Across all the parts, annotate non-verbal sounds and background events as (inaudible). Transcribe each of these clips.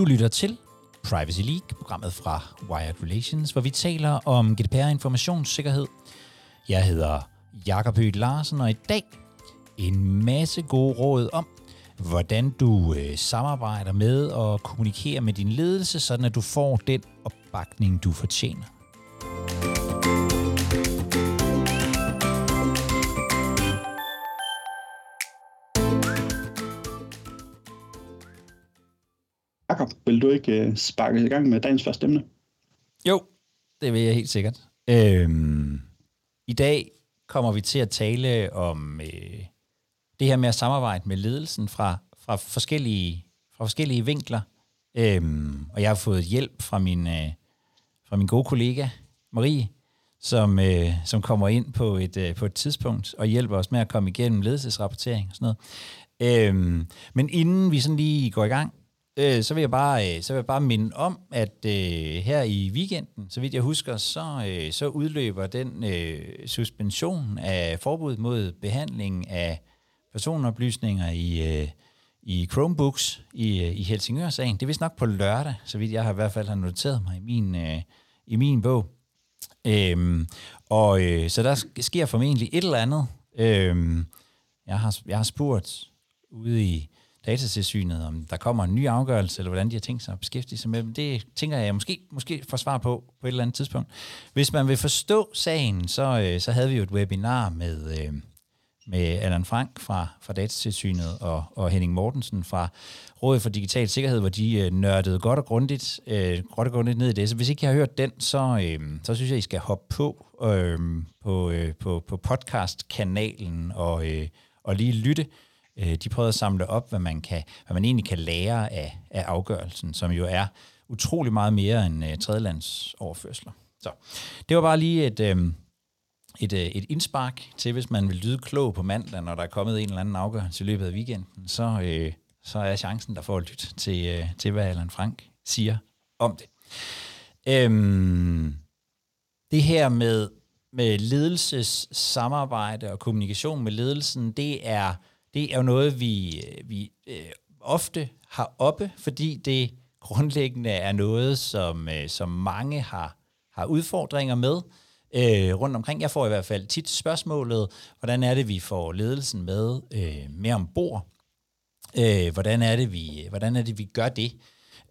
Du lytter til Privacy League, programmet fra Wired Relations, hvor vi taler om GDPR informationssikkerhed. Jeg hedder Jakob Høgh Larsen, og i dag en masse gode råd om, hvordan du øh, samarbejder med og kommunikerer med din ledelse, sådan at du får den opbakning, du fortjener. Vil du ikke øh, sparke i gang med dagens første emne? Jo, det vil jeg helt sikkert. Øhm, I dag kommer vi til at tale om øh, det her med at samarbejde med ledelsen fra, fra, forskellige, fra forskellige vinkler. Øhm, og jeg har fået hjælp fra min, øh, fra min gode kollega Marie, som, øh, som kommer ind på et, øh, på et tidspunkt og hjælper os med at komme igennem ledelsesrapportering og sådan noget. Øhm, men inden vi sådan lige går i gang, øh, så vil jeg bare øh, så vil jeg bare minde om, at øh, her i weekenden, så vidt jeg husker, så, øh, så udløber den øh, suspension af forbud mod behandling af personoplysninger i, øh, i Chromebooks i, øh, i Helsingør-sagen. Det er vist nok på lørdag, så vidt jeg har i hvert fald har noteret mig i min, øh, i min bog. Øhm, og øh, så der sker formentlig et eller andet. Øhm, jeg, har, jeg har spurgt ude i datatilsynet, om der kommer en ny afgørelse, eller hvordan de har tænkt sig at beskæftige sig med dem. Det tænker jeg måske, måske får svar på på et eller andet tidspunkt. Hvis man vil forstå sagen, så, øh, så havde vi jo et webinar med, øh, med Allan Frank fra, fra Datatilsynet og, og Henning Mortensen fra Rådet for Digital Sikkerhed, hvor de øh, nørdede godt og grundigt, øh, godt og grundigt ned i det. Så hvis ikke jeg har hørt den, så, øh, så synes jeg, I skal hoppe på øh, på, øh, på, på podcast-kanalen og, øh, og lige lytte. Øh, de prøvede at samle op, hvad man, kan, hvad man egentlig kan lære af, af afgørelsen, som jo er utrolig meget mere end øh, tredjelandsoverførsler. Så det var bare lige et, øh, et, øh, et indspark til, hvis man vil lyde klog på mandag, når der er kommet en eller anden afgørelse i løbet af weekenden, så, øh, så er chancen, der for at lytte til, øh, til, hvad Allan Frank siger om det. Øhm, det her med, med ledelses samarbejde og kommunikation med ledelsen, det er det er jo noget, vi, øh, vi øh, ofte har oppe, fordi det grundlæggende er noget, som, øh, som mange har, har udfordringer med øh, rundt omkring. Jeg får i hvert fald tit spørgsmålet, hvordan er det, vi får ledelsen med øh, mere ombord? Øh, hvordan, er det, vi, hvordan er det, vi gør det?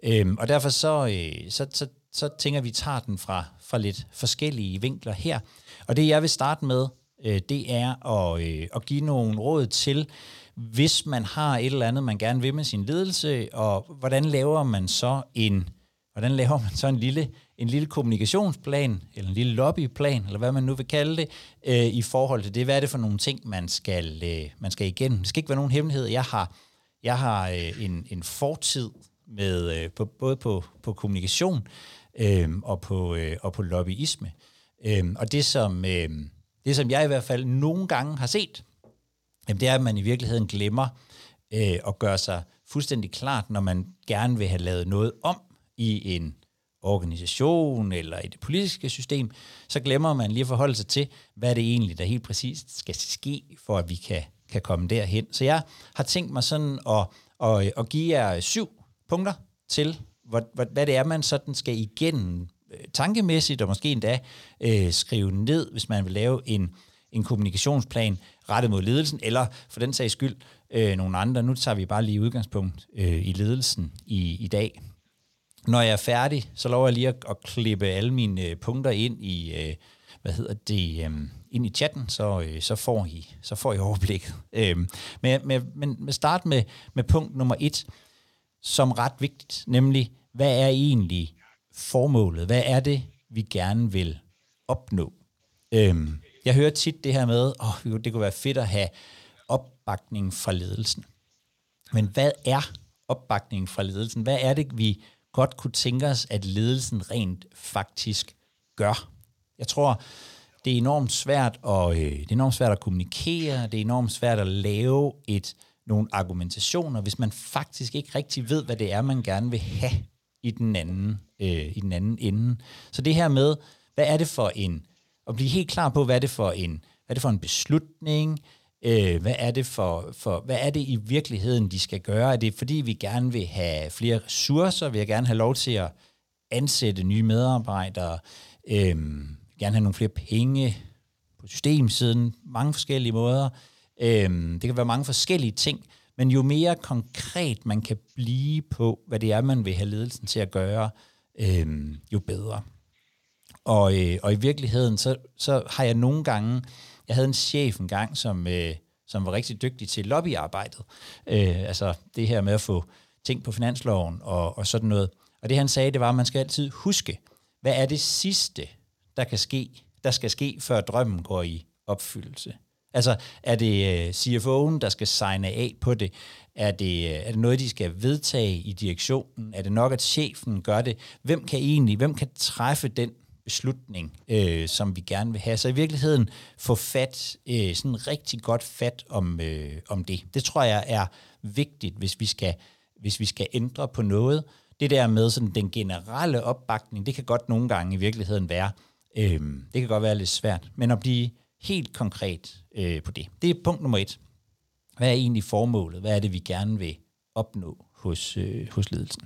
Øh, og derfor så, øh, så, så, så tænker vi, at vi tager den fra, fra lidt forskellige vinkler her. Og det, jeg vil starte med, øh, det er at, øh, at give nogle råd til, hvis man har et eller andet, man gerne vil med sin ledelse, og hvordan laver man så en, hvordan laver man så en lille, en lille kommunikationsplan, eller en lille lobbyplan, eller hvad man nu vil kalde det, øh, i forhold til det. Hvad er det for nogle ting, man skal, øh, man skal igennem? Det skal ikke være nogen hemmelighed. Jeg har, jeg har øh, en, en fortid med øh, på, både på, på kommunikation øh, og, på, øh, og på lobbyisme. Øh, og det som, øh, det, som jeg i hvert fald nogle gange har set, jamen det er, at man i virkeligheden glemmer øh, at gøre sig fuldstændig klart, når man gerne vil have lavet noget om i en organisation eller i det politiske system, så glemmer man lige at forholde sig til, hvad det egentlig, der helt præcist skal ske, for at vi kan, kan komme derhen. Så jeg har tænkt mig sådan at, at, at give jer syv punkter til, hvad, hvad det er, man sådan skal igennem Øh, tankemæssigt, og måske endda øh, skrive ned, hvis man vil lave en, en kommunikationsplan rettet mod ledelsen, eller for den sags skyld øh, nogle andre. Nu tager vi bare lige udgangspunkt øh, i ledelsen i, i dag. Når jeg er færdig, så lover jeg lige at, at klippe alle mine øh, punkter ind i, øh, hvad hedder det, øh, ind i chatten, så, øh, så, får I, så får I overblikket. Øh, men, men, men men start med, med punkt nummer et, som ret vigtigt, nemlig, hvad er egentlig formålet? Hvad er det, vi gerne vil opnå? Øhm, jeg hører tit det her med, åh, oh, det kunne være fedt at have opbakning fra ledelsen. Men hvad er opbakning fra ledelsen? Hvad er det, vi godt kunne tænke os, at ledelsen rent faktisk gør? Jeg tror, det er enormt svært at, øh, det er enormt svært at kommunikere, det er enormt svært at lave et, nogle argumentationer, hvis man faktisk ikke rigtig ved, hvad det er, man gerne vil have i den anden, øh, i den anden ende. Så det her med, hvad er det for en at blive helt klar på, hvad er det for en, hvad er det for en beslutning, Øh, hvad, er det for, for, hvad er det i virkeligheden, de skal gøre? Er det fordi, vi gerne vil have flere ressourcer? Vil jeg gerne have lov til at ansætte nye medarbejdere? Øh, gerne have nogle flere penge på systemsiden? Mange forskellige måder. Øh, det kan være mange forskellige ting. Men jo mere konkret man kan blive på, hvad det er, man vil have ledelsen til at gøre, øh, jo bedre. Og, øh, og i virkeligheden, så, så har jeg nogle gange, jeg havde en chef en gang, som, øh, som var rigtig dygtig til lobbyarbejdet. Øh, altså det her med at få ting på finansloven og, og sådan noget. Og det han sagde, det var, at man skal altid huske, hvad er det sidste, der kan ske, der skal ske, før drømmen går i opfyldelse. Altså, er det øh, CFO'en, der skal signe af på det? Er det, øh, er det noget, de skal vedtage i direktionen? Er det nok, at chefen gør det? Hvem kan egentlig, hvem kan træffe den beslutning, øh, som vi gerne vil have? Så i virkeligheden få fat, øh, sådan rigtig godt fat om, øh, om det. Det tror jeg er vigtigt, hvis vi skal, hvis vi skal ændre på noget. Det der med sådan den generelle opbakning, det kan godt nogle gange i virkeligheden være, øh, det kan godt være lidt svært, men at blive helt konkret øh, på det. Det er punkt nummer et. Hvad er egentlig formålet? Hvad er det, vi gerne vil opnå hos, øh, hos ledelsen?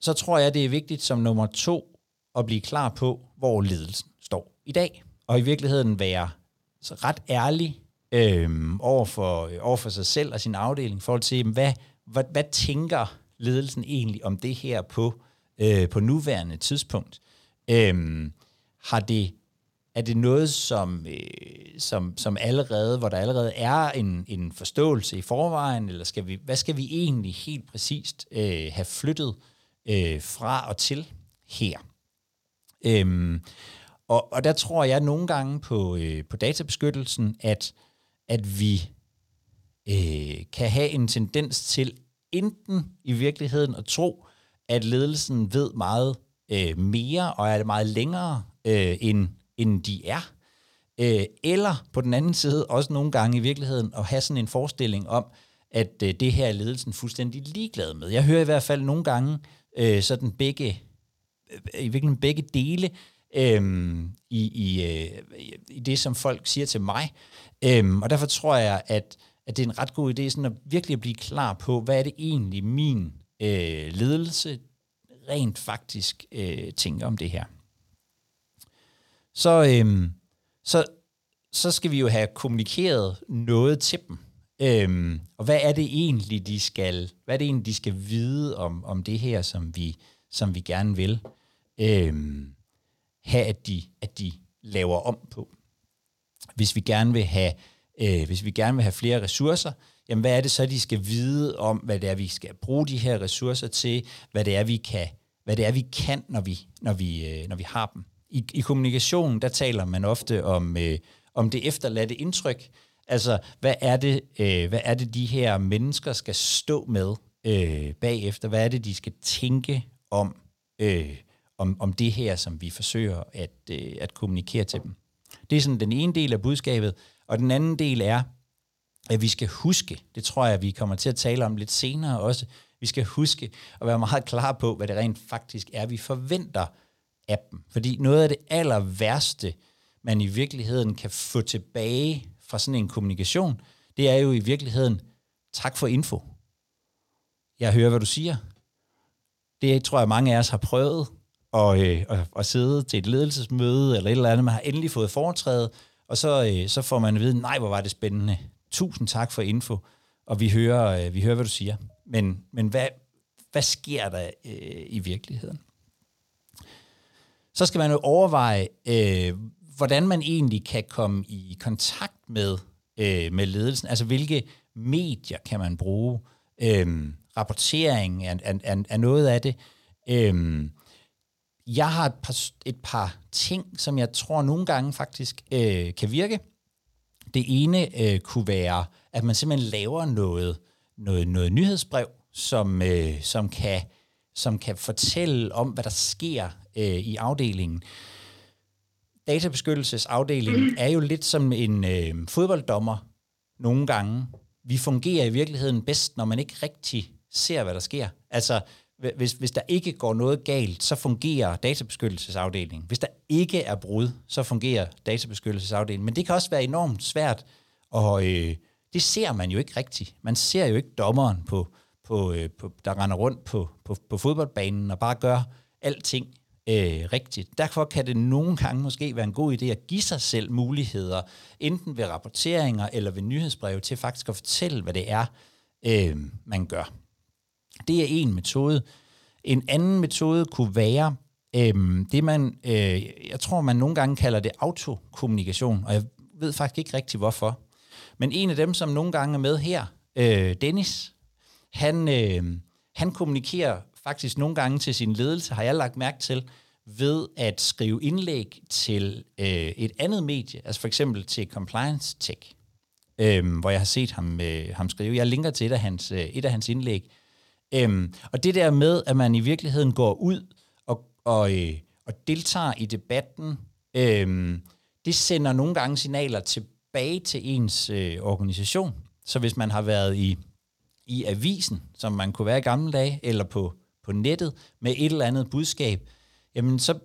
Så tror jeg, det er vigtigt som nummer to at blive klar på, hvor ledelsen står i dag. Og i virkeligheden være så ret ærlig øh, over, for, øh, over for sig selv og sin afdeling, for at se, hvad, hvad, hvad tænker ledelsen egentlig om det her på, øh, på nuværende tidspunkt? Øh, har det er det noget, som, øh, som, som allerede, hvor der allerede er en, en forståelse i forvejen, eller skal vi, hvad skal vi egentlig helt præcist øh, have flyttet øh, fra og til her? Øhm, og, og der tror jeg nogle gange på, øh, på databeskyttelsen, at, at vi øh, kan have en tendens til enten i virkeligheden at tro, at ledelsen ved meget øh, mere og er det meget længere øh, end end de er. Øh, eller på den anden side også nogle gange i virkeligheden at have sådan en forestilling om, at øh, det her er ledelsen fuldstændig ligeglad med. Jeg hører i hvert fald nogle gange øh, sådan begge, øh, i virkeligheden begge dele øh, i, i, øh, i det, som folk siger til mig. Øh, og derfor tror jeg, at, at det er en ret god idé sådan at virkelig at blive klar på, hvad er det egentlig min øh, ledelse rent faktisk øh, tænker om det her så, øhm, så, så skal vi jo have kommunikeret noget til dem. Øhm, og hvad er det egentlig, de skal, hvad er det egentlig, de skal vide om, om det her, som vi, som vi gerne vil øhm, have, at de, at de laver om på. Hvis vi gerne vil have, øh, hvis vi gerne vil have flere ressourcer, jamen hvad er det så, de skal vide om, hvad det er, vi skal bruge de her ressourcer til, hvad det er, vi kan, hvad det er, vi kan, når vi, når vi, øh, når vi har dem i, i kommunikationen, der taler man ofte om, øh, om det efterladte indtryk. Altså, hvad er, det, øh, hvad er det, de her mennesker skal stå med øh, bagefter? Hvad er det, de skal tænke om, øh, om, om det her, som vi forsøger at, øh, at kommunikere til dem? Det er sådan den ene del af budskabet. Og den anden del er, at vi skal huske, det tror jeg, vi kommer til at tale om lidt senere også, vi skal huske at være meget klar på, hvad det rent faktisk er, vi forventer appen. Fordi noget af det aller værste, man i virkeligheden kan få tilbage fra sådan en kommunikation, det er jo i virkeligheden, tak for info. Jeg hører, hvad du siger. Det tror jeg, mange af os har prøvet at, øh, at, at sidde til et ledelsesmøde eller et eller andet. Man har endelig fået foretrædet, og så, øh, så får man at vide, nej, hvor var det spændende. Tusind tak for info, og vi hører, øh, vi hører hvad du siger. Men, men hvad, hvad sker der øh, i virkeligheden? Så skal man jo overveje, øh, hvordan man egentlig kan komme i kontakt med, øh, med ledelsen. Altså, hvilke medier kan man bruge? Øh, rapportering er, er, er, er noget af det. Øh, jeg har et par, et par ting, som jeg tror nogle gange faktisk øh, kan virke. Det ene øh, kunne være, at man simpelthen laver noget, noget, noget nyhedsbrev, som, øh, som, kan, som kan fortælle om, hvad der sker øh, i afdelingen. Databeskyttelsesafdelingen er jo lidt som en øh, fodbolddommer nogle gange. Vi fungerer i virkeligheden bedst, når man ikke rigtig ser, hvad der sker. Altså, hvis, hvis der ikke går noget galt, så fungerer databeskyttelsesafdelingen. Hvis der ikke er brud, så fungerer databeskyttelsesafdelingen. Men det kan også være enormt svært Og øh, det ser man jo ikke rigtigt. Man ser jo ikke dommeren, på, på, øh, på, der render rundt på, på, på fodboldbanen og bare gør alting øh, rigtigt. Derfor kan det nogle gange måske være en god idé at give sig selv muligheder, enten ved rapporteringer eller ved nyhedsbreve, til faktisk at fortælle, hvad det er, øh, man gør. Det er en metode. En anden metode kunne være øh, det, man, øh, jeg tror, man nogle gange kalder det autokommunikation, og jeg ved faktisk ikke rigtig hvorfor. Men en af dem, som nogle gange er med her, øh, Dennis, han, øh, han kommunikerer faktisk nogle gange til sin ledelse, har jeg lagt mærke til, ved at skrive indlæg til øh, et andet medie, altså for eksempel til Compliance Tech, øh, hvor jeg har set ham, øh, ham skrive. Jeg linker til et af hans, øh, et af hans indlæg. Øh, og det der med, at man i virkeligheden går ud og, og, øh, og deltager i debatten, øh, det sender nogle gange signaler tilbage til ens øh, organisation. Så hvis man har været i, i avisen, som man kunne være i gamle dage, eller på, på nettet med et eller andet budskab, jamen så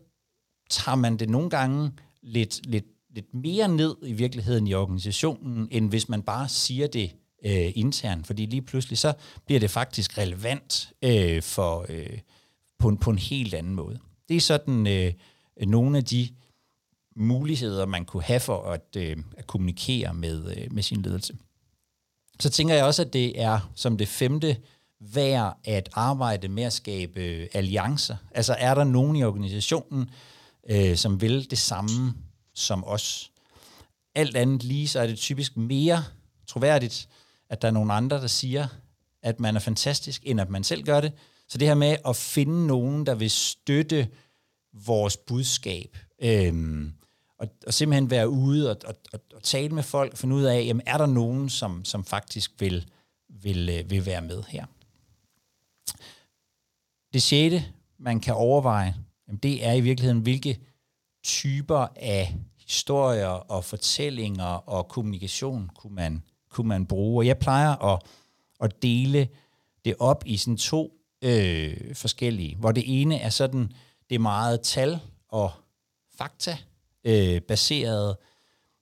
tager man det nogle gange lidt, lidt, lidt mere ned i virkeligheden i organisationen, end hvis man bare siger det øh, internt, fordi lige pludselig så bliver det faktisk relevant øh, for, øh, på, en, på en helt anden måde. Det er sådan øh, nogle af de muligheder, man kunne have for at, øh, at kommunikere med, øh, med sin ledelse. Så tænker jeg også, at det er som det femte værd at arbejde med at skabe øh, alliancer? Altså er der nogen i organisationen, øh, som vil det samme som os? Alt andet lige, så er det typisk mere troværdigt, at der er nogen andre, der siger, at man er fantastisk, end at man selv gør det. Så det her med at finde nogen, der vil støtte vores budskab, øhm, og, og simpelthen være ude og, og, og, og tale med folk, finde ud af, jamen, er der nogen, som, som faktisk vil, vil, øh, vil være med her. Det sjette, man kan overveje, jamen, det er i virkeligheden, hvilke typer af historier og fortællinger og kommunikation kunne man, kunne man bruge. Og jeg plejer at, at dele det op i sådan to øh, forskellige, hvor det ene er sådan, det er meget tal og fakta øh, baseret.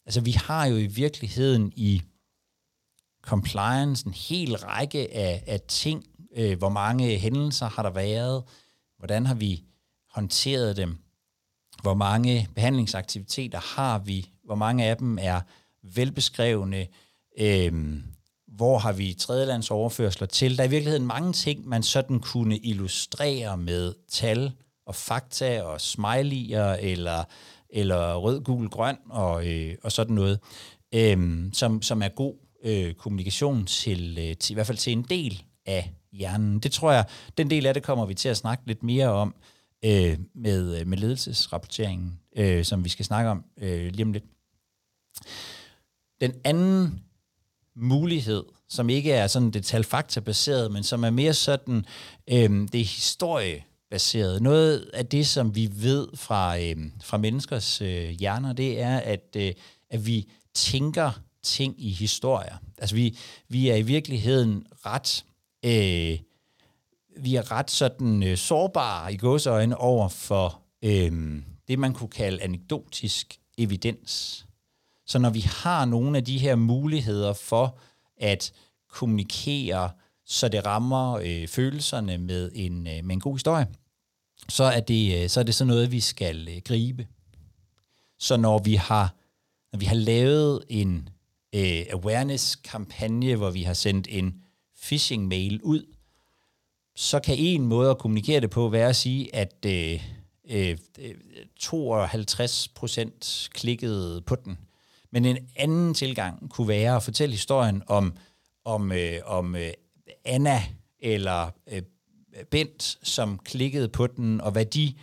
Altså vi har jo i virkeligheden i compliance en hel række af, af ting, øh, hvor mange hændelser har der været, hvordan har vi håndteret dem, hvor mange behandlingsaktiviteter har vi, hvor mange af dem er velbeskrevne, øh, hvor har vi tredjelandsoverførsler til. Der er i virkeligheden mange ting, man sådan kunne illustrere med tal og fakta og smiley'er eller, eller rød, gul, grøn og, øh, og sådan noget, øh, som, som er god øh, kommunikation til, øh, til, i hvert fald til en del af hjernen. Det tror jeg, den del af det kommer vi til at snakke lidt mere om øh, med, øh, med ledelsesrapporteringen, øh, som vi skal snakke om øh, lige om lidt. Den anden mulighed, som ikke er sådan detalj-fakta-baseret, men som er mere sådan, øh, det historie baseret. Noget af det, som vi ved fra, øh, fra menneskers øh, hjerner, det er, at, øh, at vi tænker ting i historier. Altså vi, vi er i virkeligheden ret øh, vi er ret sådan øh, sårbare i godsøjne over for øh, det, man kunne kalde anekdotisk evidens. Så når vi har nogle af de her muligheder for at kommunikere, så det rammer øh, følelserne med en, øh, med en god historie, så er det, øh, så er det sådan noget, vi skal øh, gribe. Så når vi har, når vi har lavet en øh, awareness-kampagne, hvor vi har sendt en phishing-mail ud, så kan en måde at kommunikere det på være at sige, at øh, øh, 52 procent klikkede på den. Men en anden tilgang kunne være at fortælle historien om, om, øh, om øh, Anna eller øh, Bent, som klikkede på den, og hvad de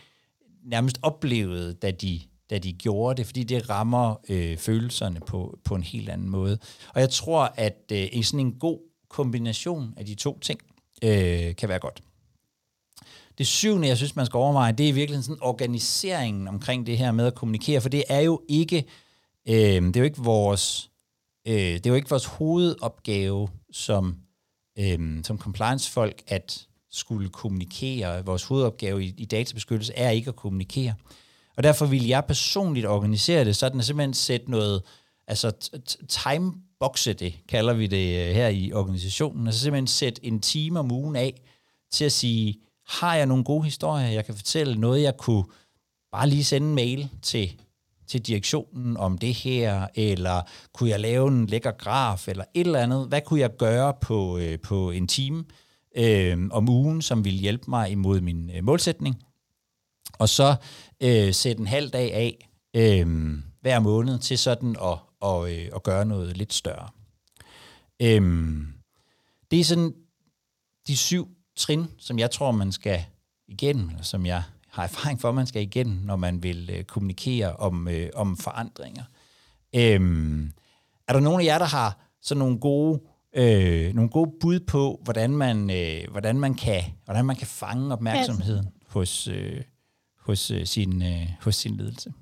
nærmest oplevede, da de, da de gjorde det, fordi det rammer øh, følelserne på, på en helt anden måde. Og jeg tror, at øh, sådan en god kombination af de to ting øh, kan være godt. Det syvende, jeg synes, man skal overveje, det er virkelig sådan organiseringen omkring det her med at kommunikere, for det er jo ikke, øh, det er jo ikke vores, øh, det er jo ikke vores hovedopgave som, øhm, som compliance-folk at skulle kommunikere. Vores hovedopgave i, i databeskyttelse er ikke at kommunikere. Og derfor vil jeg personligt organisere det sådan, at simpelthen sætte noget altså timeboxe det, kalder vi det øh, her i organisationen. Altså simpelthen sætte en time om ugen af til at sige, har jeg nogle gode historier, jeg kan fortælle noget, jeg kunne bare lige sende en mail til, til direktionen om det her, eller kunne jeg lave en lækker graf, eller et eller andet. Hvad kunne jeg gøre på, øh, på en time øh, om ugen, som ville hjælpe mig imod min øh, målsætning? Og så øh, sætte en halv dag af øh, hver måned til sådan at, og, øh, at gøre noget lidt større. Øh, det er sådan de syv trin, som jeg tror, man skal igennem, eller som jeg har erfaring for, man skal igennem, når man vil øh, kommunikere om, øh, om forandringer. Øhm, er der nogen af jer, der har sådan nogle gode, øh, nogle gode bud på, hvordan man, øh, hvordan man, kan, hvordan man kan fange opmærksomheden hos, øh, hos, øh, sin, øh, hos sin ledelse?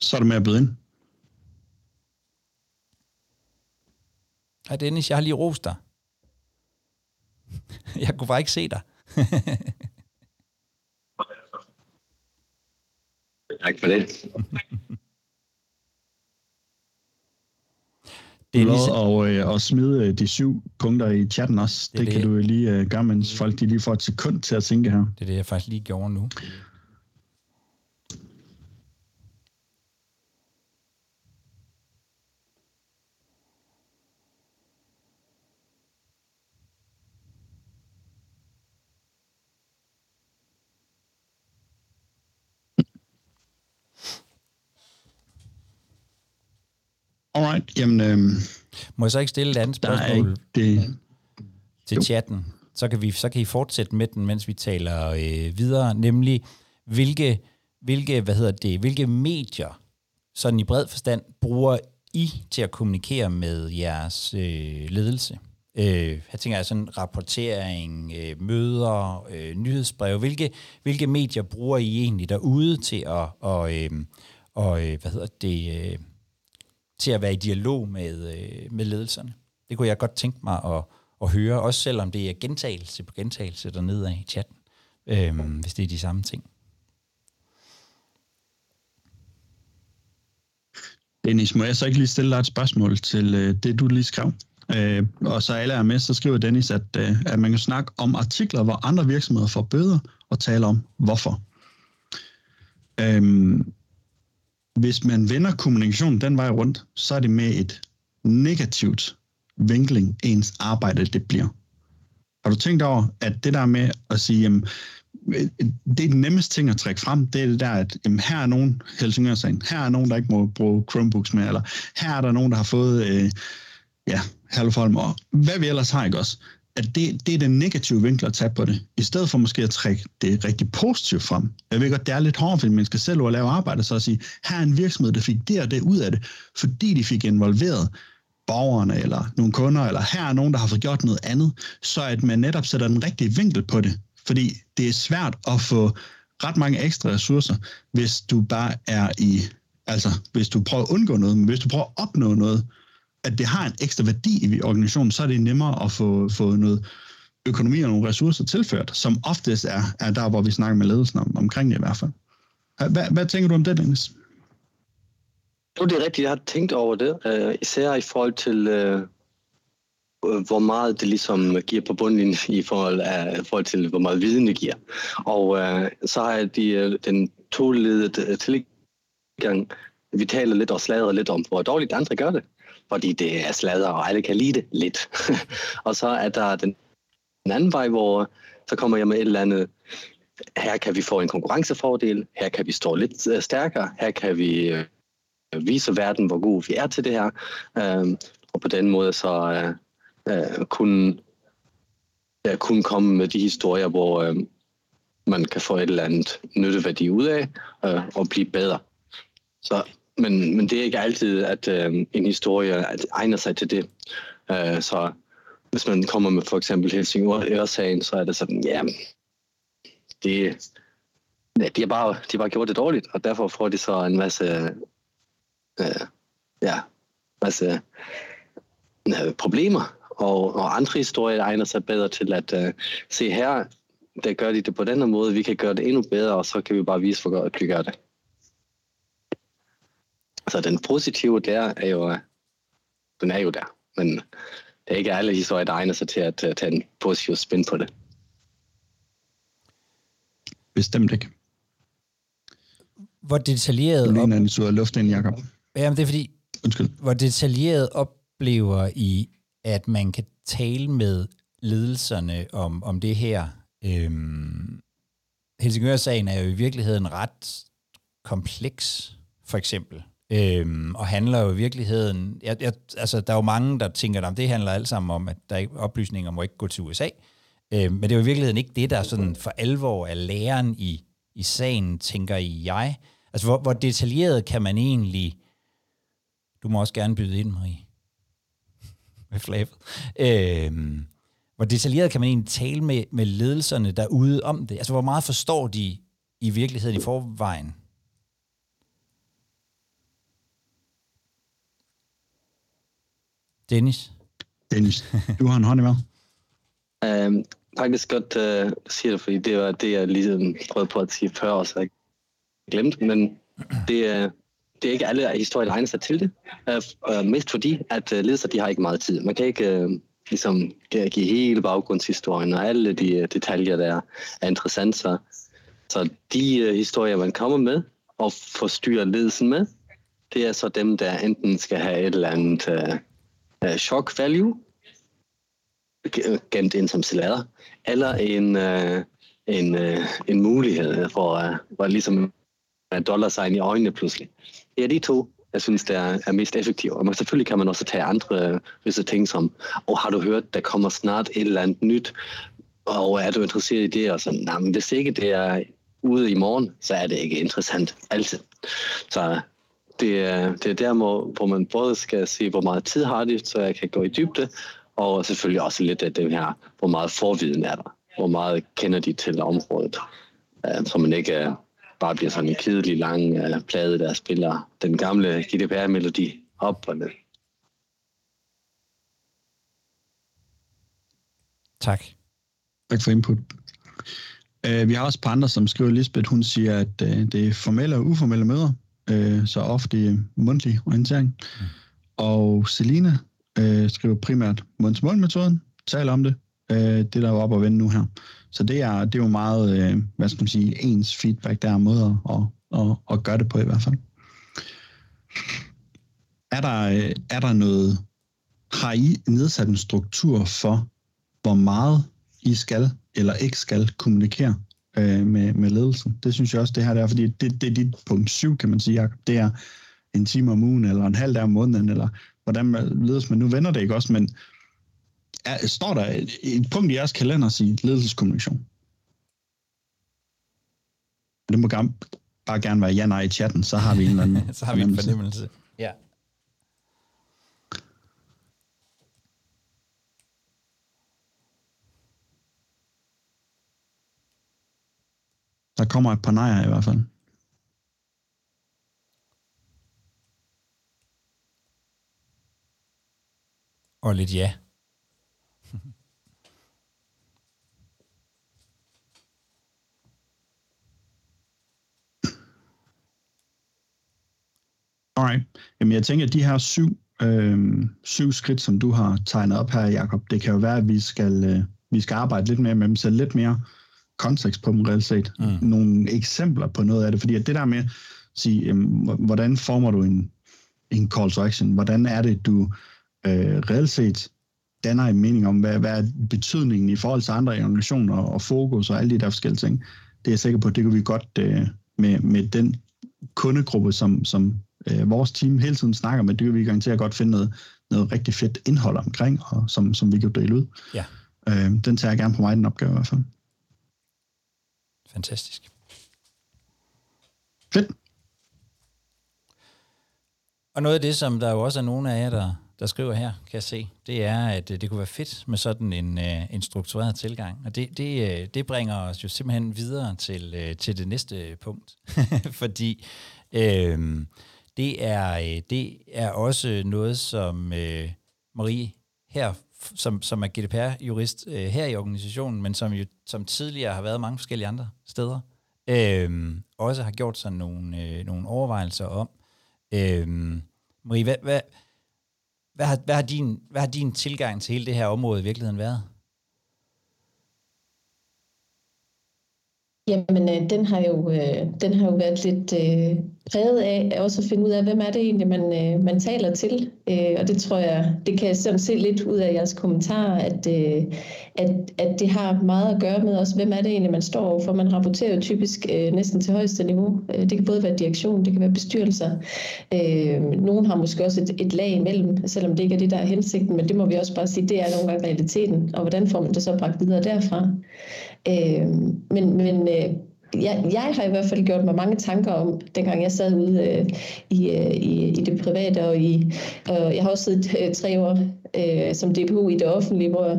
Så er det med at byde ind. Hej Dennis, jeg har lige rost dig. (laughs) Jeg kunne bare ikke se dig. (laughs) tak for det. Det er ligesom... og, øh, og smide øh, de syv punkter i chatten også. Det, det, det kan du lige uh, gøre, mens folk de lige får et sekund til at tænke her. Det er det, jeg faktisk lige gjorde nu. Alright, jamen... Øh, Må jeg så ikke stille et andet spørgsmål det... til jo. chatten? Så kan, vi, så kan I fortsætte med den, mens vi taler øh, videre, nemlig hvilke, hvilke, hvad hedder det, hvilke medier, sådan i bred forstand, bruger I til at kommunikere med jeres øh, ledelse? Øh, jeg tænker sådan rapportering, øh, møder, øh, nyhedsbreve. Hvilke, hvilke medier bruger I egentlig derude til at og, øh, og, øh, hvad hedder det, øh, til at være i dialog med, øh, med ledelserne. Det kunne jeg godt tænke mig at, at høre, også selvom det er gentagelse på gentagelse dernede i chatten, øh, hvis det er de samme ting. Dennis, må jeg så ikke lige stille dig et spørgsmål til øh, det, du lige skrev? Øh, og så alle er med, så skriver Dennis, at, øh, at man kan snakke om artikler, hvor andre virksomheder får bøder, og tale om hvorfor. Øh, hvis man vender kommunikationen den vej rundt, så er det med et negativt vinkling, ens arbejde det bliver. Har du tænkt over, at det der med at sige, jamen, det er den nemmeste ting at trække frem, det er det der, at jamen, her er nogen Helsingør-sagen, her er nogen, der ikke må bruge Chromebooks med, eller her er der nogen, der har fået, øh, ja, Halvholm, og hvad vi ellers har, ikke også? At det, det er den negative vinkel at tage på det, i stedet for måske at trække det rigtig positivt frem. Jeg ved godt, det er lidt hårdt, fordi man skal selv at lave arbejde, så at sige, her er en virksomhed, der fik det og det ud af det, fordi de fik involveret borgerne eller nogle kunder, eller her er nogen, der har fået gjort noget andet, så at man netop sætter den rigtige vinkel på det. Fordi det er svært at få ret mange ekstra ressourcer, hvis du bare er i, altså hvis du prøver at undgå noget, men hvis du prøver at opnå noget, at det har en ekstra værdi i organisationen, så er det nemmere at få, få noget økonomi og nogle ressourcer tilført, som oftest er, er der, hvor vi snakker med ledelsen om, omkring det i hvert fald. Hvad, hvad tænker du om det, Dennis? Jo, det er rigtigt. Jeg har tænkt over det, uh, især i forhold til, uh, hvor meget det ligesom giver på bunden i forhold, uh, forhold til, hvor meget viden det giver. Og så har jeg de, den toledede tilgang. Vi taler lidt og slader lidt om, hvor dårligt andre gør det fordi det er sladder, og alle kan lide det lidt. (laughs) og så er der den, anden vej, hvor så kommer jeg med et eller andet, her kan vi få en konkurrencefordel, her kan vi stå lidt øh, stærkere, her kan vi øh, vise verden, hvor gode vi er til det her, øhm, og på den måde så øh, kunne, kunne komme med de historier, hvor man kan få et eller andet nytteværdi ud af og blive bedre. Så men, men det er ikke altid, at øh, en historie egner sig til det. Øh, så hvis man kommer med for eksempel Helsingør-sagen, så er det sådan, ja, det, ja, de, har bare, de har bare gjort det dårligt, og derfor får de så en masse, øh, ja, masse øh, problemer. Og, og andre historier egner sig bedre til at øh, se her, der gør de det på den her måde, vi kan gøre det endnu bedre, og så kan vi bare vise, hvor godt vi gør det. Så den positive der er jo, den er jo der, men det er ikke alle historier, der egner sig til at tage en positiv spin på det. Bestemt ikke. Hvor detaljeret... Du ligner en sur luft ind, Jacob. Jamen, det er fordi... Undskyld. Hvor detaljeret oplever I, at man kan tale med ledelserne om, om det her. Øhm, Helsingør-sagen er jo i virkeligheden ret kompleks, for eksempel. Øhm, og handler jo i virkeligheden... Jeg, jeg, altså, der er jo mange, der tænker, at det handler alt sammen om, at der er oplysninger må ikke gå til USA. Øhm, men det er jo i virkeligheden ikke det, der sådan for alvor er læren i, i sagen, tænker jeg. Altså, hvor, hvor detaljeret kan man egentlig... Du må også gerne byde ind, Marie. (laughs) Med flabet. Øhm, hvor detaljeret kan man egentlig tale med, med ledelserne derude om det? Altså, hvor meget forstår de i virkeligheden i forvejen? Dennis? Dennis, du har en hånd i hvad? Um, faktisk godt uh, siger det, fordi det var det, jeg ligesom prøvede på at sige før, og så jeg glemt, men det er, det er ikke alle historier, der egner sig til det. Uh, uh, mest fordi, at uh, ledelser, de har ikke meget tid. Man kan ikke uh, ligesom give hele baggrundshistorien og alle de uh, detaljer, der er interessante. Så, så de uh, historier, man kommer med og forstyrrer ledelsen med, det er så dem, der enten skal have et eller andet uh, uh, shock value, øh, gemt ind som salader, eller en, uh, en, uh, en mulighed for, uh, for ligesom at dollar sign i øjnene pludselig. Det er de to, jeg synes, der er, er mest effektive. Og man, selvfølgelig kan man også tage andre visse ting som, og har du hørt, der kommer snart et eller andet nyt, og er du interesseret i det? Og sådan, nej, men hvis ikke det er ude i morgen, så er det ikke interessant altid. Så det er, det er der, hvor man både skal se, hvor meget tid har de, så jeg kan gå i dybde, og selvfølgelig også lidt af det her, hvor meget forviden er der. Hvor meget kender de til området, så man ikke bare bliver sådan en kedelig lang uh, plade, der spiller den gamle GDPR-melodi op og ned. Tak. Tak for input. Uh, vi har også par andre, som skriver, Lisbeth, hun siger, at uh, det er formelle og uformelle møder, øh, så ofte mundtlig orientering. Mm. Og Selina øh, skriver primært munds-mund-metoden, taler om det, øh, det der er oppe og vende nu her. Så det er, det er jo meget, øh, hvad skal man sige, ens feedback, der er måder at, at, at, at gøre det på i hvert fald. Er der, øh, er der noget, har I nedsat en struktur for, hvor meget I skal eller ikke skal kommunikere øh, med, med ledelsen? Det synes jeg også, det her der, fordi det, det er dit punkt 7, kan man sige, Jacob. Det er en time om ugen, eller en halv dag om måneden, eller hvordan ledes man. Nu vender det ikke også, men er, står der et, et punkt i jeres kalender sige ledelseskommunikation? Det må gerne, bare gerne være ja-nej i chatten, så har vi en eller anden (laughs) Så har vi en fornemmelse. Ja. Der kommer et par nejer i hvert fald. Og lidt ja. (laughs) Alright. Jamen jeg tænker, at de her syv, øh, syv skridt, som du har tegnet op her, Jacob, det kan jo være, at vi skal, øh, vi skal arbejde lidt mere med dem, så lidt mere kontekst på dem reelt set. Mm. Nogle eksempler på noget af det, fordi at det der med at sige, hvordan former du en, en call to action? Hvordan er det, du øh, reelt set danner en mening om, hvad, hvad er betydningen i forhold til andre organisationer og fokus og alle de der forskellige ting? Det er jeg sikker på, at det kan vi godt øh, med, med den kundegruppe, som, som øh, vores team hele tiden snakker med, det vil vi at godt finde noget, noget rigtig fedt indhold omkring, og som, som vi kan dele ud. Ja. Øh, den tager jeg gerne på mig, den opgave i hvert fald. Fantastisk. Fedt. Og noget af det, som der jo også er nogle af jer, der, der skriver her, kan jeg se, det er, at øh, det kunne være fedt med sådan en, øh, en struktureret tilgang. Og det, det, øh, det bringer os jo simpelthen videre til, til det næste punkt. (laughs) Fordi øh, det er, det er også noget, som øh, Marie her som, som er GDPR-jurist øh, her i organisationen, men som jo som tidligere har været mange forskellige andre steder, øh, også har gjort sig nogle, øh, nogle overvejelser om. Øh, Marie, hvad, hvad, hvad, har, hvad, har din, hvad har din tilgang til hele det her område i virkeligheden været? Jamen, øh, den har jo, øh, den har jo været lidt øh, præget af også at finde ud af, hvem er det egentlig, man, øh, man taler til. Øh, og det tror jeg, det kan jeg sådan se lidt ud af jeres kommentarer, at, øh, at, at det har meget at gøre med også, hvem er det egentlig, man står over for. Man rapporterer jo typisk øh, næsten til højeste niveau. Øh, det kan både være direktion, det kan være bestyrelser. Øh, nogen har måske også et, et lag imellem, selvom det ikke er det, der er hensigten, men det må vi også bare sige, det er nogle gange realiteten. Og hvordan får man det så bragt videre derfra? Øh, men men øh, jeg, jeg har i hvert fald gjort mig mange tanker om, dengang jeg sad ude øh, i, øh, i, i det private, og, i, og jeg har også siddet øh, tre år øh, som DPU i det offentlige, hvor,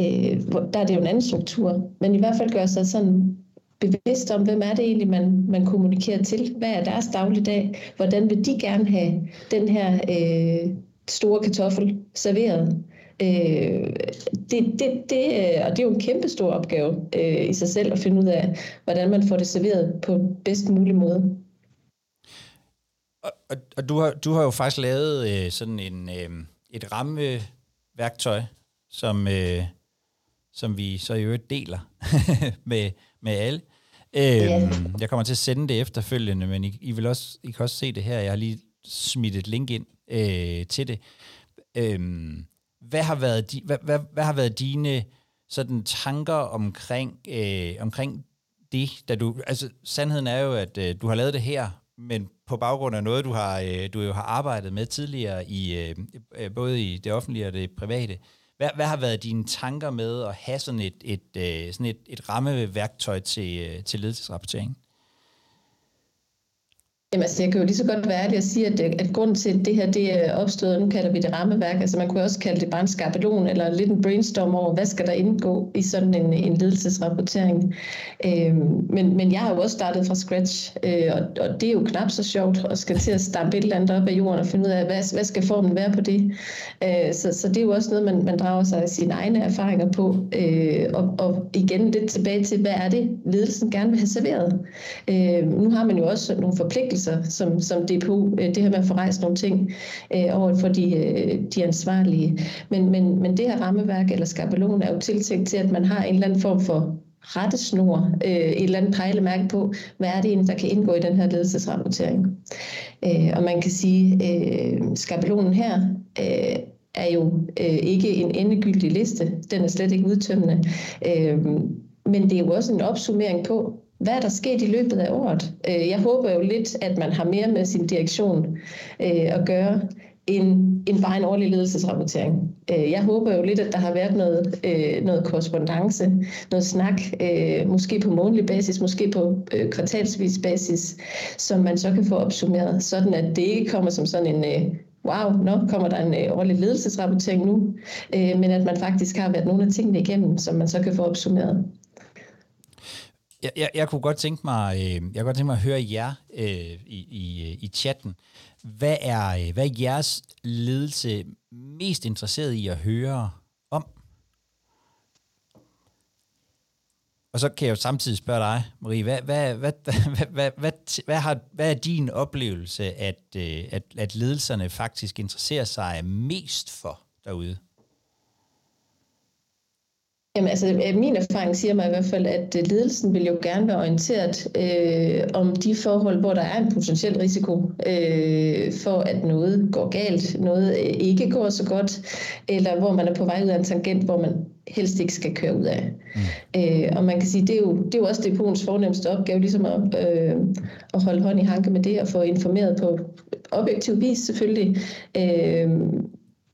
øh, hvor der er det jo en anden struktur. Men i hvert fald gør sig sådan bevidst om, hvem er det egentlig, man, man kommunikerer til? Hvad er deres dagligdag? Hvordan vil de gerne have den her øh, store kartoffel serveret? Øh, det, det, det, øh, og det er jo en kæmpe stor opgave øh, i sig selv at finde ud af, hvordan man får det serveret på bedst mulig måde. Og, og, og du, har, du har jo faktisk lavet øh, sådan en, øh, et rammeværktøj, som, øh, som vi så i øvrigt deler (laughs) med, med alle. Øh, ja. Jeg kommer til at sende det efterfølgende, men I, I, vil også, I kan også se det her. Jeg har lige smidt et link ind øh, til det. Øh, hvad har været, di, hvad, hvad, hvad har været dine sådan tanker omkring, øh, omkring det, da du, altså sandheden er jo, at øh, du har lavet det her, men på baggrund af noget, du har, øh, du jo har arbejdet med tidligere, i øh, øh både i det offentlige og det private. Hvad, hvad har været dine tanker med at have sådan et, et, øh, sådan et, et rammeværktøj til, øh, til ledelsesrapportering? Jamen, altså, jeg kan jo lige så godt være ærlig at sige, at, øh, at grunden til, at det her det øh, er opstået, nu kalder vi det rammeværk, altså man kunne også kalde det bare en skabelon, eller lidt en brainstorm over, hvad skal der indgå i sådan en, en ledelsesrapportering. Øhm, men, men jeg har jo også startet fra scratch, øh, og, og det er jo knap så sjovt at skal til at stampe et eller andet op af jorden og finde ud af, hvad, hvad skal formen være på det. Øh, så, så det er jo også noget, man, man drager sig af sine egne erfaringer på. Øh, og, og igen lidt tilbage til, hvad er det, ledelsen gerne vil have serveret. Øh, nu har man jo også nogle forpligtelser forpligtelser som, som DPU, øh, det her med at få rejst nogle ting øh, over for de, øh, de ansvarlige. Men, men, men det her rammeværk eller skabelon er jo tiltænkt til, at man har en eller anden form for rettesnor, øh, et eller andet pejlemærke på, hvad er det egentlig, der kan indgå i den her ledelsesrapportering. Øh, og man kan sige, øh, skabelonen her øh, er jo øh, ikke en endegyldig liste. Den er slet ikke udtømmende. Øh, men det er jo også en opsummering på, hvad er der sket i løbet af året? Øh, jeg håber jo lidt, at man har mere med sin direktion øh, at gøre, end, end bare en årlig ledelsesrapportering. Øh, jeg håber jo lidt, at der har været noget, noget korrespondence, noget snak, måske på månedlig basis, måske på kvartalsvis basis, som man så kan få opsummeret, sådan at det ikke kommer som sådan en wow, nu kommer der en årlig ledelsesrapportering nu, men at man faktisk har været nogle af tingene igennem, som man så kan få opsummeret. Jeg, jeg, jeg kunne godt tænke mig, øh, jeg kunne godt tænke mig at høre jer øh, i, i, øh, i chatten. Hvad er, øh, hvad er jeres ledelse mest interesseret i at høre om? Og så kan jeg jo samtidig spørge dig, Marie, hvad, hvad, hvad, (laughs) hvad, hvad, hvad, hvad, har, hvad er din oplevelse, at, øh, at, at ledelserne faktisk interesserer sig mest for derude? Jamen, altså, øh, min erfaring siger mig i hvert fald, at øh, ledelsen vil jo gerne være orienteret øh, om de forhold, hvor der er en potentiel risiko øh, for, at noget går galt, noget øh, ikke går så godt, eller hvor man er på vej ud af en tangent, hvor man helst ikke skal køre ud af. Mm. Øh, og man kan sige, det er jo, det er jo også depotens fornemmeste opgave, ligesom at, øh, at holde hånd i hanke med det og få informeret på objektiv vis selvfølgelig. Øh,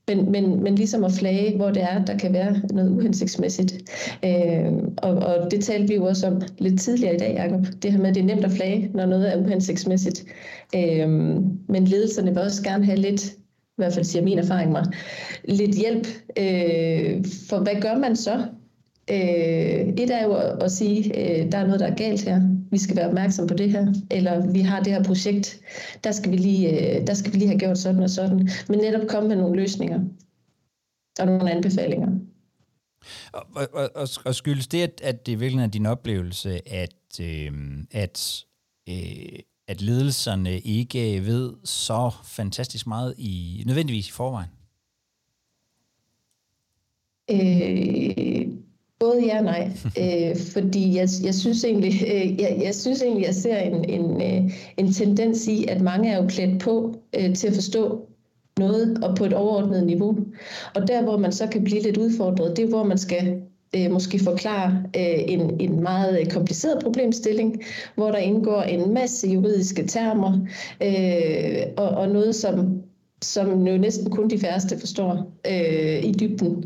men, men, men ligesom at flage, hvor det er, der kan være noget uhensigtsmæssigt. Øh, og, og det talte vi jo også om lidt tidligere i dag, Jacob. Det her med, at det er nemt at flage, når noget er uhensigtsmæssigt. Øh, men ledelserne vil også gerne have lidt, i hvert fald siger min erfaring mig, lidt hjælp. Øh, for hvad gør man så, Øh, et er jo at, at sige, øh, der er noget, der er galt her. Vi skal være opmærksom på det her. Eller vi har det her projekt. Der skal vi lige, øh, der skal vi lige have gjort sådan og sådan. Men netop komme med nogle løsninger. og nogle anbefalinger. Og, og, og, og skyldes det, at, at det virkelig er din oplevelse, at, øh, at, øh, at ledelserne ikke ved så fantastisk meget i nødvendigvis i forvejen? Øh, både ja og nej, øh, fordi jeg, jeg synes egentlig, øh, jeg, jeg synes egentlig, jeg ser en, en, øh, en tendens i, at mange er jo klædt på øh, til at forstå noget og på et overordnet niveau. Og der, hvor man så kan blive lidt udfordret, det er, hvor man skal øh, måske forklare øh, en, en meget øh, kompliceret problemstilling, hvor der indgår en masse juridiske termer øh, og, og noget, som som jo næsten kun de færreste forstår øh, i dybden.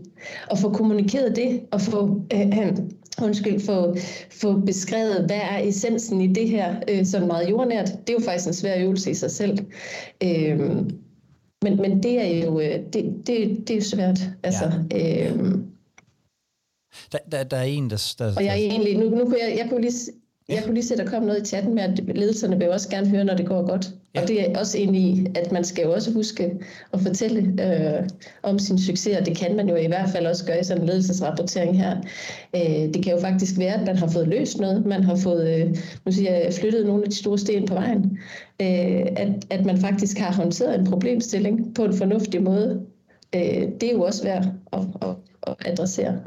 Og få kommunikeret det, og få, øh, undskyld, få, få beskrevet, hvad er essensen i det her, øh, sådan meget jordnært, det er jo faktisk en svær øvelse i sig selv. Øh, men, men det er jo øh, det, det, det er svært. Altså, ja. øh, der, der, der er en, der... der og jeg er egentlig, nu, nu kunne jeg, jeg kunne lige, jeg kunne lige se, at der kom noget i chatten med, at ledelserne vil også gerne høre, når det går godt. Ja. Og det er også enig i, at man skal jo også huske at fortælle øh, om sin succes, og det kan man jo i hvert fald også gøre i sådan en ledelsesrapportering her. Øh, det kan jo faktisk være, at man har fået løst noget, man har fået øh, nu siger jeg, flyttet nogle af de store sten på vejen, øh, at, at man faktisk har håndteret en problemstilling på en fornuftig måde. Øh, det er jo også værd at, at, at adressere.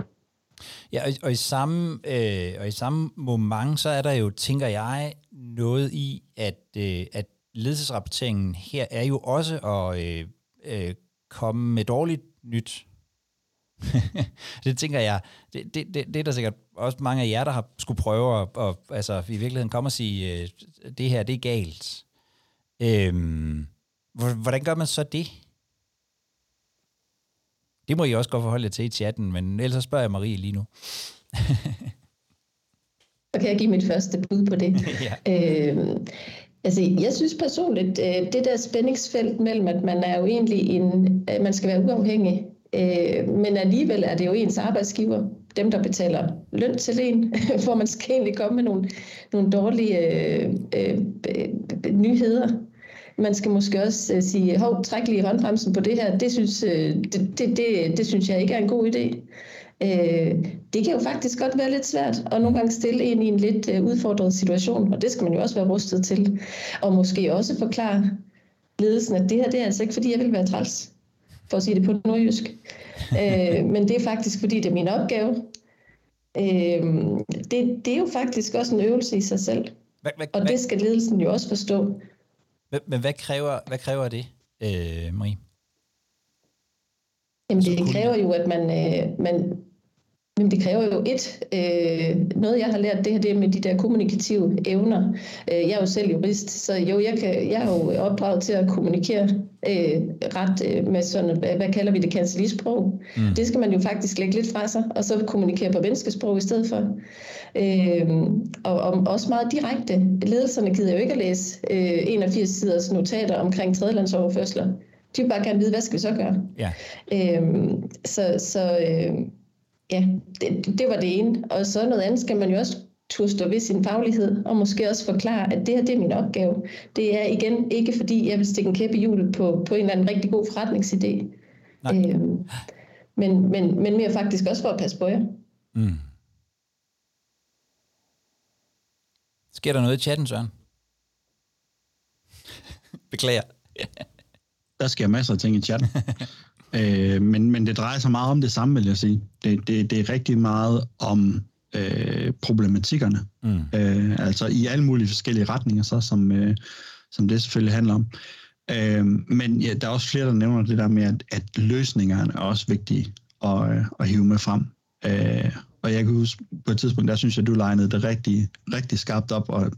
Ja, og, og, i samme, øh, og i samme moment, så er der jo, tænker jeg, noget i, at, øh, at ledelsesrapporteringen her er jo også at øh, øh, komme med dårligt nyt. (laughs) det tænker jeg, det, det, det, det er der sikkert også mange af jer, der har skulle prøve at, at altså, i virkeligheden komme og sige, øh, det her, det er galt. Øhm, hvordan gør man så det? Det må I også godt forholde jer til i chatten, men ellers så spørger jeg Marie lige nu. så kan jeg give mit første bud på det. (laughs) ja. øhm, altså, jeg synes personligt, øh, det der spændingsfelt mellem, at man er jo egentlig en, at man skal være uafhængig, øh, men alligevel er det jo ens arbejdsgiver, dem der betaler løn til en, (laughs) hvor man skal egentlig komme med nogle, nogle dårlige øh, øh, øh, nyheder man skal måske også uh, sige, hov, træk lige håndbremsen på det her, det synes, uh, det, det, det, det synes jeg ikke er en god idé. Uh, det kan jo faktisk godt være lidt svært, og nogle gange stille en i en lidt uh, udfordret situation, og det skal man jo også være rustet til. Og måske også forklare ledelsen, at det her det er altså ikke, fordi jeg vil være træls, for at sige det på nordjysk. Uh, men det er faktisk, fordi det er min opgave. Uh, det, det er jo faktisk også en øvelse i sig selv. Hvad, hvad, og det skal ledelsen jo også forstå. Men, men hvad, kræver, hvad kræver det, øh, Marie? Jamen det kræver jo, at man, øh, man Jamen, det kræver jo et, øh, noget jeg har lært, det her det med de der kommunikative evner. Øh, jeg er jo selv jurist, så jo, jeg, kan, jeg er jo opdraget til at kommunikere øh, ret øh, med sådan, hvad, hvad kalder vi det, kancelisprog. Mm. Det skal man jo faktisk lægge lidt fra sig, og så kommunikere på menneskesprog i stedet for. Øh, og, og også meget direkte. Ledelserne gider jo ikke at læse øh, 81 siders notater omkring tredjelandsoverførsler. De vil bare gerne vide, hvad skal vi så gøre? Ja. Øh, så så øh, ja, det, det var det ene. Og så noget andet skal man jo også turde stå ved sin faglighed, og måske også forklare, at det her det er min opgave. Det er igen ikke fordi, jeg vil stikke en kæp i hjulet på, på en eller anden rigtig god forretningsidé. Øhm, men, men, men mere faktisk også for at passe på jer. Mm. Sker der noget i chatten, Søren? (laughs) Beklager. der sker masser af ting i chatten. (laughs) øh, men, men det drejer sig meget om det samme, vil jeg sige. Det, det, det er rigtig meget om øh, problematikkerne. Mm. Øh, altså i alle mulige forskellige retninger, så, som, øh, som det selvfølgelig handler om. Øh, men ja, der er også flere, der nævner det der med, at, at løsningerne er også vigtige at, øh, at hive med frem. Øh, og jeg kan huske på et tidspunkt, der synes jeg, du legnede det rigtig, rigtig skarpt op, og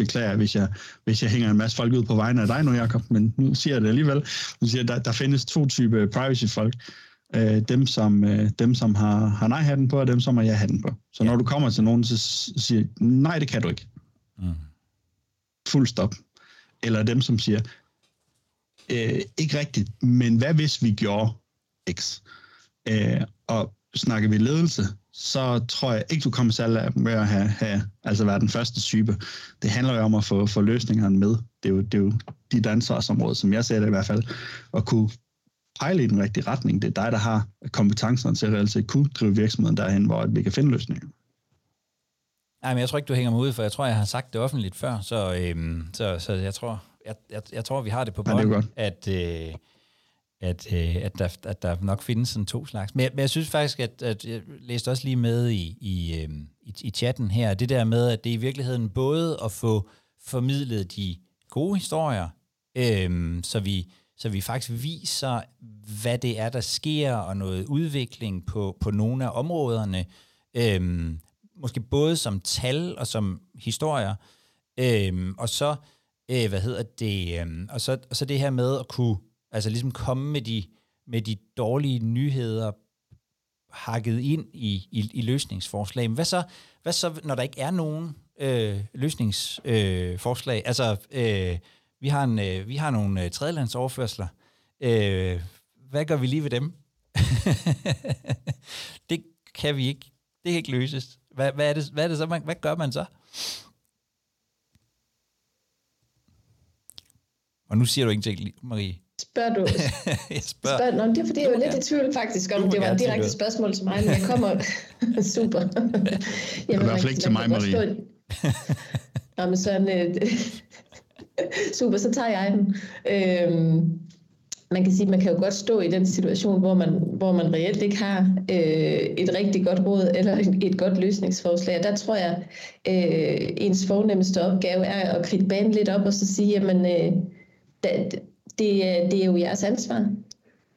beklager, hvis jeg, hvis jeg hænger en masse folk ud på vegne af dig nu, Jacob, men nu siger jeg det alligevel. Nu siger jeg, der, der findes to typer privacy-folk. Øh, dem, som, øh, dem, som har, har nej-hatten på, og dem, som har ja-hatten på. Så ja. når du kommer til nogen, så siger nej, det kan du ikke. Mm. Fuld stop. Eller dem, som siger, øh, ikke rigtigt, men hvad hvis vi gjorde X? Øh, og snakker vi ledelse, så tror jeg ikke, du kommer særlig med at have, have, altså være den første type. Det handler jo om at få, få løsningerne med. Det er jo, det er jo dit ansvarsområde, som jeg ser det i hvert fald, at kunne pejle i den rigtige retning. Det er dig, der har kompetencerne til at reelt kunne drive virksomheden derhen, hvor vi kan finde løsninger. Nej, men jeg tror ikke, du hænger mig ud, for jeg tror, jeg har sagt det offentligt før, så, øhm, så, så jeg tror, jeg, jeg, jeg tror, vi har det på bånd, at, øh, at, øh, at, der, at der nok findes sådan to slags. Men, men jeg synes faktisk, at, at jeg læste også lige med i, i, øh, i, i chatten her, det der med, at det er i virkeligheden både at få formidlet de gode historier, øh, så, vi, så vi faktisk viser, hvad det er, der sker, og noget udvikling på, på nogle af områderne, øh, måske både som tal og som historier, øh, og så, øh, hvad hedder det, øh, og så, og så det her med at kunne Altså ligesom komme med de, med de dårlige nyheder hakket ind i, i, i løsningsforslag. Men hvad så, hvad så, når der ikke er nogen øh, løsningsforslag? Øh, altså, øh, vi, har en, øh, vi har nogle øh, tredjelandsoverførsler. Øh, hvad gør vi lige ved dem? (laughs) det kan vi ikke. Det kan ikke løses. Hvad, hvad, er, det, hvad er det så? Man, hvad gør man så? Og nu siger du ingenting, Marie. Spørger du? (laughs) jeg spørger. spørger nå, det er fordi, jeg var lidt i tvivl faktisk om, det var et direkte spørgsmål til mig, men jeg kommer... (laughs) Super. Jamen, det er i hvert fald ikke til mig, Marie. (laughs) Nå, men sådan... Øh, super, så tager jeg den. Øhm, man kan sige, at man kan jo godt stå i den situation, hvor man, hvor man reelt ikke har øh, et rigtig godt råd eller et, et godt løsningsforslag. Og der tror jeg, øh, ens fornemmeste opgave er at kridte banen lidt op og så sige, jamen, øh, det, øh, det er jo jeres ansvar.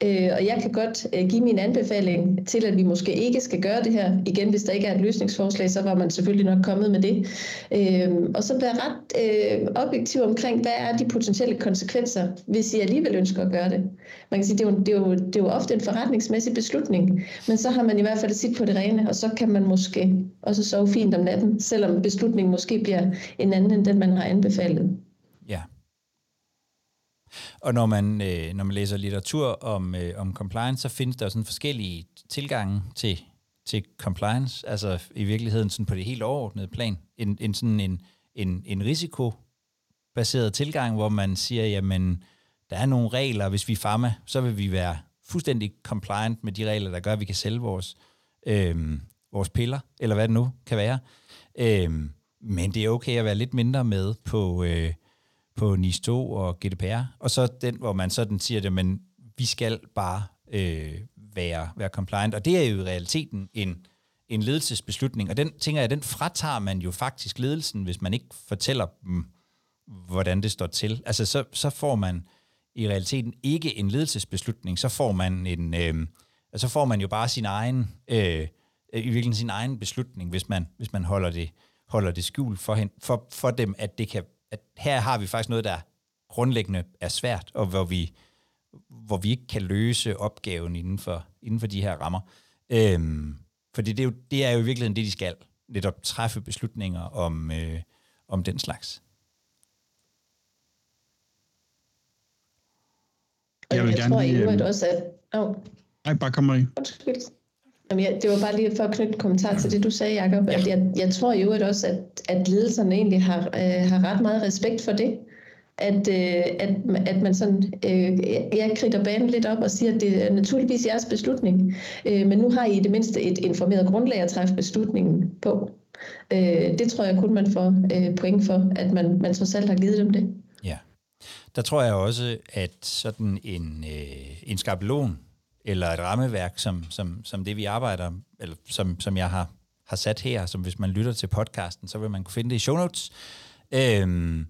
Øh, og jeg kan godt øh, give min anbefaling til, at vi måske ikke skal gøre det her. Igen, hvis der ikke er et løsningsforslag, så var man selvfølgelig nok kommet med det. Øh, og så være ret øh, objektiv omkring, hvad er de potentielle konsekvenser, hvis I alligevel ønsker at gøre det. Man kan sige, det er jo, det er jo, det er jo ofte en forretningsmæssig beslutning, men så har man i hvert fald sit på det rene, og så kan man måske også sove fint om natten, selvom beslutningen måske bliver en anden end den, man har anbefalet. Og når man, øh, når man læser litteratur om, øh, om compliance, så findes der sådan forskellige tilgange til, til compliance, altså i virkeligheden sådan på det helt overordnede plan. En, en sådan en, en, en risikobaseret tilgang, hvor man siger, jamen, der er nogle regler, hvis vi er farma, så vil vi være fuldstændig compliant med de regler, der gør, at vi kan sælge vores, øh, vores piller, eller hvad det nu kan være. Øh, men det er okay at være lidt mindre med på, øh, på NIS 2 og GDPR, og så den, hvor man sådan siger, det, men vi skal bare øh, være, være compliant, og det er jo i realiteten en, en ledelsesbeslutning, og den tænker jeg, den fratager man jo faktisk ledelsen, hvis man ikke fortæller dem, hvordan det står til. Altså så, så får man i realiteten ikke en ledelsesbeslutning, så får man en, øh, så får man jo bare sin egen, øh, i virkeligheden sin egen beslutning, hvis man, hvis man holder det, holder det skjult for, hen, for, for dem, at det kan at her har vi faktisk noget, der grundlæggende er svært, og hvor vi, hvor vi ikke kan løse opgaven inden for, inden for de her rammer. Øhm, fordi det er, jo, det er jo i virkeligheden det, de skal. Netop træffe beslutninger om, øh, om den slags. Jeg vil jeg gerne tror lige... Jeg også, at... Oh. Nej, bare kom med Undskyld. Jamen, ja, det var bare lige for at knytte en kommentar til det, du sagde, Jacob. Ja. At jeg, jeg tror jo også, at, at ledelserne egentlig har, øh, har ret meget respekt for det. At, øh, at, at man sådan, øh, jeg kritter banen lidt op og siger, at det er naturligvis jeres beslutning. Øh, men nu har I det mindste et informeret grundlag at træffe beslutningen på. Øh, det tror jeg kun, man får øh, point for, at man, man trods alt har givet dem det. Ja, der tror jeg også, at sådan en, øh, en skabelon, eller et rammeværk, som, som, som det vi arbejder, eller som, som jeg har, har sat her, som hvis man lytter til podcasten, så vil man kunne finde det i show notes. Øhm,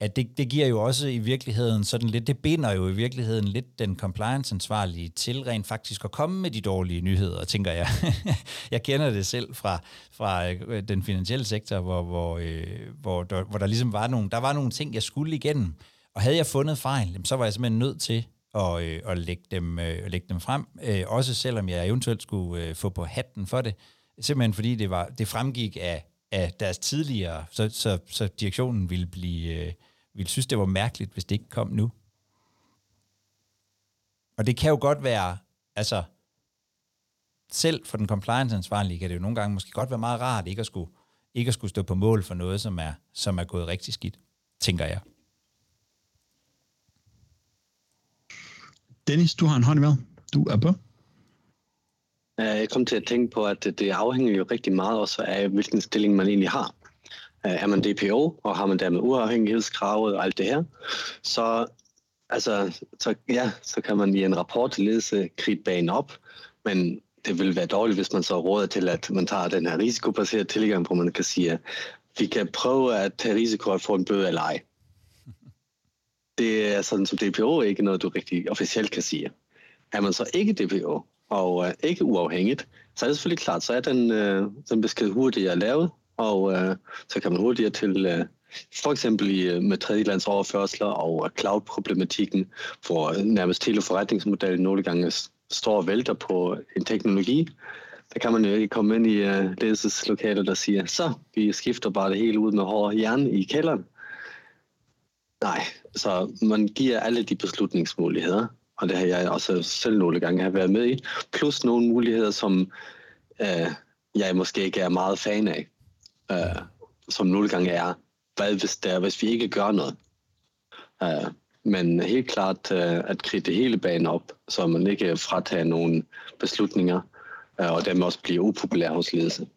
at det, det giver jo også i virkeligheden sådan lidt, det binder jo i virkeligheden lidt den compliance-ansvarlige til rent faktisk at komme med de dårlige nyheder, tænker jeg. (laughs) jeg kender det selv fra, fra øh, den finansielle sektor, hvor, hvor, øh, hvor, der, hvor der ligesom var nogle, der var nogle ting, jeg skulle igennem, og havde jeg fundet fejl, så var jeg simpelthen nødt til og, øh, og lægge, dem, øh, lægge dem frem, øh, også selvom jeg eventuelt skulle øh, få på hatten for det, simpelthen fordi det, var, det fremgik af, af deres tidligere, så, så, så direktionen ville, blive, øh, ville synes, det var mærkeligt, hvis det ikke kom nu. Og det kan jo godt være, altså selv for den compliance-ansvarlige kan det jo nogle gange måske godt være meget rart ikke at skulle, ikke at skulle stå på mål for noget, som er, som er gået rigtig skidt, tænker jeg. Dennis, du har en hånd i. Du er på. Jeg kom til at tænke på, at det afhænger jo rigtig meget også af, hvilken stilling man egentlig har. Øh, er man DPO, og har man dermed uafhængighedskravet og alt det her, så, altså, så, ja, så kan man i en rapport til ledelse kridte banen op, men det vil være dårligt, hvis man så råder til, at man tager den her risikobaserede tilgang, hvor man kan sige, at vi kan prøve at tage risiko at få en bøde eller ej. Det er sådan som DPO ikke noget, du rigtig officielt kan sige. Er man så ikke DPO og uh, ikke uafhængigt, så er det selvfølgelig klart, så er den, uh, den besked hurtigere lavet, og uh, så kan man hurtigere til uh, for eksempel i, med tredjelands overførsler og cloud-problematikken, hvor nærmest hele forretningsmodellen nogle gange står og vælter på en teknologi, der kan man jo ikke komme ind i uh, ledelseslokalet og sige, så vi skifter bare det hele ud med hård jern i kælderen. Nej, så man giver alle de beslutningsmuligheder, og det har jeg også selv nogle gange har været med i, plus nogle muligheder, som øh, jeg måske ikke er meget fan af, øh, som nogle gange er, hvad hvis, der, hvis vi ikke gør noget. Øh, men helt klart øh, at kridte hele banen op, så man ikke fratager nogle beslutninger, øh, og dermed også blive upopulær hos ledelse.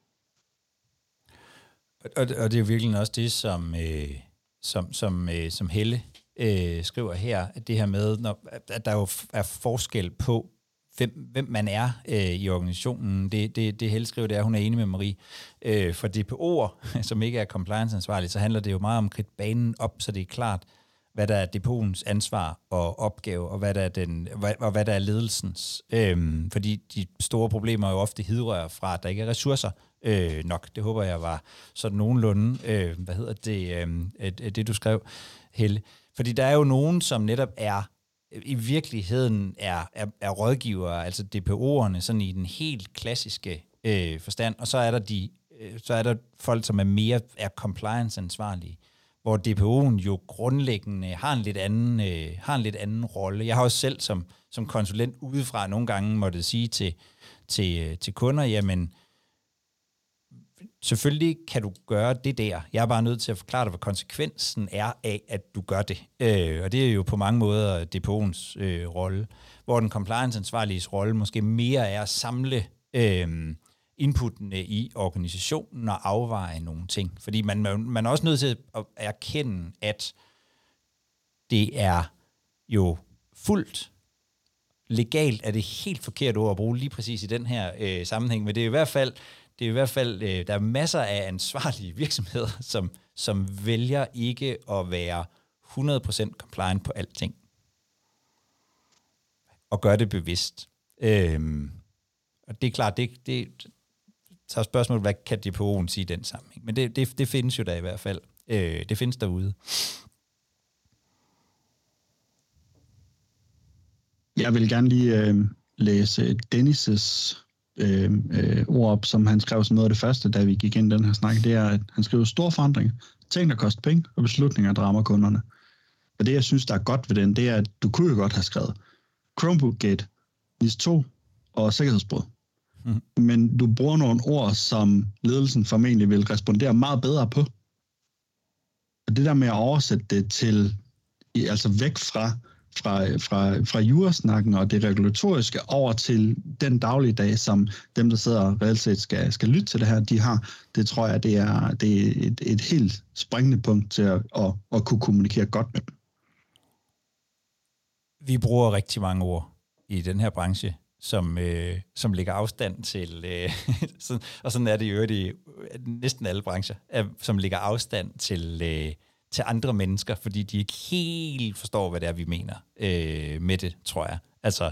Og, og det er jo virkelig også det, som, øh, som, som, øh, som Helle øh, skriver her, at det her med, når, at der jo er forskel på, hvem, hvem man er øh, i organisationen. Det, det, det Helle skriver, det er, at hun er enig med Marie. Øh, for DPO'er, (laughs) som ikke er compliance-ansvarlige, så handler det jo meget om at banen op, så det er klart, hvad der er depotens ansvar og opgave, og hvad der er, den, hvad, og hvad der er ledelsens. Øhm, fordi de store problemer er jo ofte hidrører fra, at der ikke er ressourcer øh, nok. Det håber jeg var sådan nogenlunde, øh, hvad hedder det, øh, det du skrev, Helle. Fordi der er jo nogen, som netop er i virkeligheden er, er, er rådgivere, altså DPO'erne, sådan i den helt klassiske øh, forstand, og så er der de, øh, så er der folk, som er mere er compliance-ansvarlige hvor DPO'en jo grundlæggende har en lidt anden, øh, har en lidt anden rolle. Jeg har også selv som, som konsulent udefra nogle gange måtte sige til, til, øh, til kunder, jamen, selvfølgelig kan du gøre det der. Jeg er bare nødt til at forklare dig, hvad konsekvensen er af, at du gør det. Øh, og det er jo på mange måder depotens øh, rolle, hvor den compliance-ansvarliges rolle måske mere er at samle øh, inputtene i organisationen og afveje nogle ting. Fordi man, man er også nødt til at erkende, at det er jo fuldt legalt, er det helt forkert ord at bruge lige præcis i den her øh, sammenhæng, men det er i hvert fald, det er i hvert fald øh, der er masser af ansvarlige (laughs) virksomheder, som, som vælger ikke at være 100% compliant på alting. Og gør det bevidst. Øhm, og det er klart, det, det, tager spørgsmålet, hvad kan DPO'en sige i den sammenhæng? Men det, det, det findes jo der i hvert fald. Øh, det findes derude. Jeg vil gerne lige øh, læse Dennis' øh, øh, ord op, som han skrev som noget af det første, da vi gik ind i den her snak. Det er, at han skriver store forandringer, ting, der koster penge, og beslutninger, der rammer kunderne. Og det, jeg synes, der er godt ved den, det er, at du kunne jo godt have skrevet Chromebook Gate, NIS 2 og sikkerhedsbrud. Mm. Men du bruger nogle ord, som ledelsen formentlig vil respondere meget bedre på. Og det der med at oversætte det til, altså væk fra, fra, fra, fra jurasnakken og det regulatoriske over til den daglige dag, som dem, der sidder reelt set skal, skal lytte til det her, de har, det tror jeg, det er, det er et, et helt springende punkt til at, at, at kunne kommunikere godt med dem. Vi bruger rigtig mange ord i den her branche som, øh, som ligger afstand til, øh, (laughs) sådan, og sådan er det jo i næsten alle brancher, som ligger afstand til, øh, til andre mennesker, fordi de ikke helt forstår, hvad det er, vi mener øh, med det, tror jeg. Altså,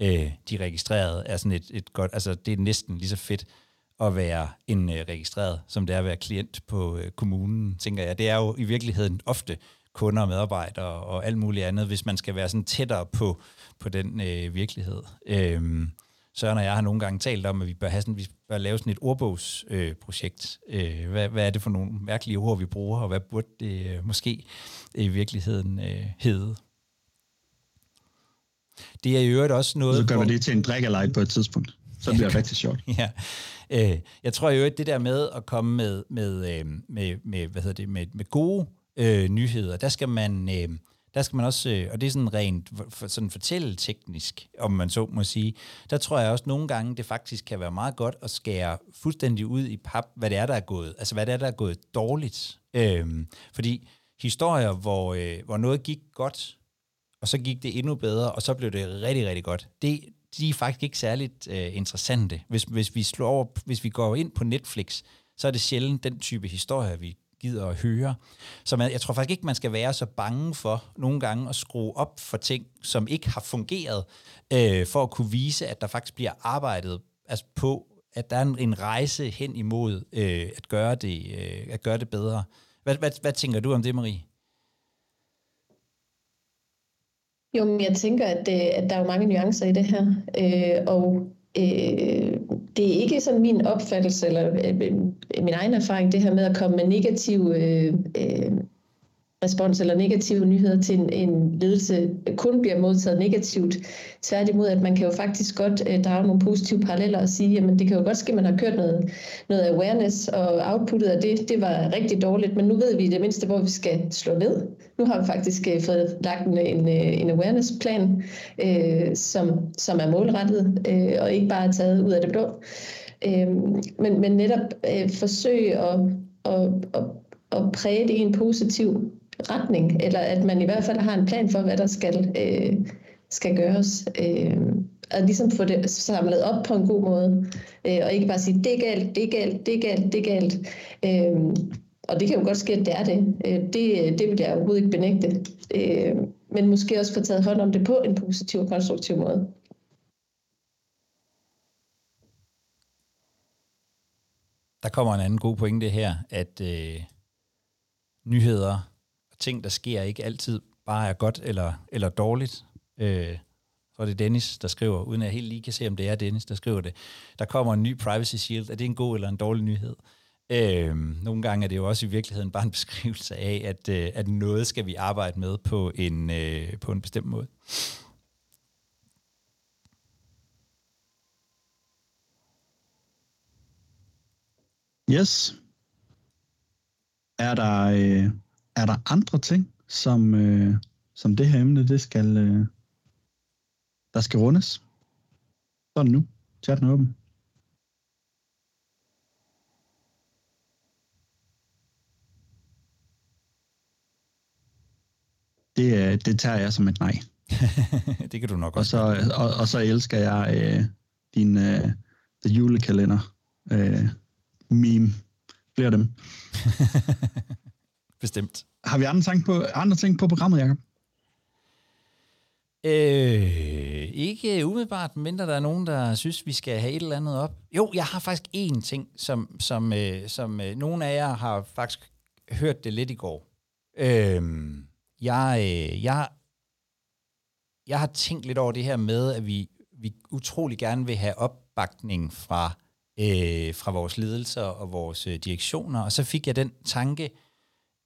øh, de registrerede er sådan et, et godt, altså det er næsten lige så fedt at være en øh, registreret, som det er at være klient på øh, kommunen, tænker jeg. Det er jo i virkeligheden ofte kunder og medarbejdere og alt muligt andet, hvis man skal være sådan tættere på, på den øh, virkelighed. Øh, Søren og jeg har nogle gange talt om, at vi bør, have sådan, vi bør lave sådan et ordbogsprojekt. Øh, hvad, hvad er det for nogle mærkelige ord, vi bruger, og hvad burde det øh, måske i virkeligheden øh, hedde? Det er i øvrigt også noget... Så gør vi det til en drikkelej på et tidspunkt. Så bliver det rigtig sjovt. (laughs) ja. Øh, jeg tror jo, at det der med at komme med, med, øh, med, med, hvad hedder det, med, med gode øh, nyheder, der skal man... Øh, der skal man også, øh, og det er sådan rent for, sådan fortælleteknisk, om man så må sige, der tror jeg også nogle gange, det faktisk kan være meget godt at skære fuldstændig ud i pap, hvad det er, der er gået, altså hvad det er, der er gået dårligt. Øhm, fordi historier, hvor, øh, hvor noget gik godt, og så gik det endnu bedre, og så blev det rigtig, rigtig godt, det, de er faktisk ikke særligt øh, interessante. Hvis, hvis, vi slår over, hvis vi går ind på Netflix, så er det sjældent den type historie, vi gider at høre. Så man, jeg tror faktisk ikke, man skal være så bange for nogle gange at skrue op for ting, som ikke har fungeret, øh, for at kunne vise, at der faktisk bliver arbejdet altså på, at der er en, en rejse hen imod øh, at, gøre det, øh, at gøre det bedre. Hvad, hvad, hvad tænker du om det, Marie? Jo, men jeg tænker, at, det, at der er jo mange nuancer i det her, øh, og øh, det er ikke sådan min opfattelse eller øh, øh, min egen erfaring, det her med at komme med negative øh, øh, respons eller negative nyheder til en, en ledelse kun bliver modtaget negativt. Tværtimod, at man kan jo faktisk godt øh, drage nogle positive paralleller og sige, jamen det kan jo godt ske, at man har kørt noget, noget awareness, og outputtet af det, det var rigtig dårligt, men nu ved vi det mindste, hvor vi skal slå ned. Nu har vi faktisk øh, fået lagt en, en, øh, en awareness-plan, øh, som, som er målrettet, øh, og ikke bare taget ud af det blå. Øh, men, men netop øh, forsøge at, at, at, at præge det i en positiv retning, eller at man i hvert fald har en plan for, hvad der skal, øh, skal gøres. Øh, og ligesom få det samlet op på en god måde, øh, og ikke bare sige, det er galt, det er galt, det er galt, det er galt. Øh, og det kan jo godt ske, at det er det. Øh, det, det vil jeg overhovedet ikke benægte. Øh, men måske også få taget hånd om det på en positiv og konstruktiv måde. Der kommer en anden god pointe her, at øh, nyheder og ting, der sker, ikke altid bare er godt eller, eller dårligt. Øh, så er det Dennis, der skriver, uden at jeg helt lige kan se, om det er Dennis, der skriver det. Der kommer en ny privacy shield. Er det en god eller en dårlig nyhed? Øh, nogle gange er det jo også i virkeligheden bare en beskrivelse af, at, øh, at noget skal vi arbejde med på en, øh, på en bestemt måde. Yes. Er der, øh, er der andre ting, som, øh, som det her emne, det skal, øh, der skal rundes? Sådan nu. Chatten er åben. Det, øh, det tager jeg som et nej. (laughs) det kan du nok også. Og så, og, og så elsker jeg øh, din øh, the julekalender øh, meme. Flere af dem. (laughs) Bestemt. Har vi andre ting på, andre ting på programmet, Jacob? Øh, ikke umiddelbart, mindre der er nogen, der synes, vi skal have et eller andet op. Jo, jeg har faktisk én ting, som, som, øh, som øh, nogle af jer har faktisk hørt det lidt i går. Øh, jeg, øh, jeg, jeg har tænkt lidt over det her med, at vi, vi utrolig gerne vil have opbakning fra, øh, fra vores ledelser og vores øh, direktioner, og så fik jeg den tanke,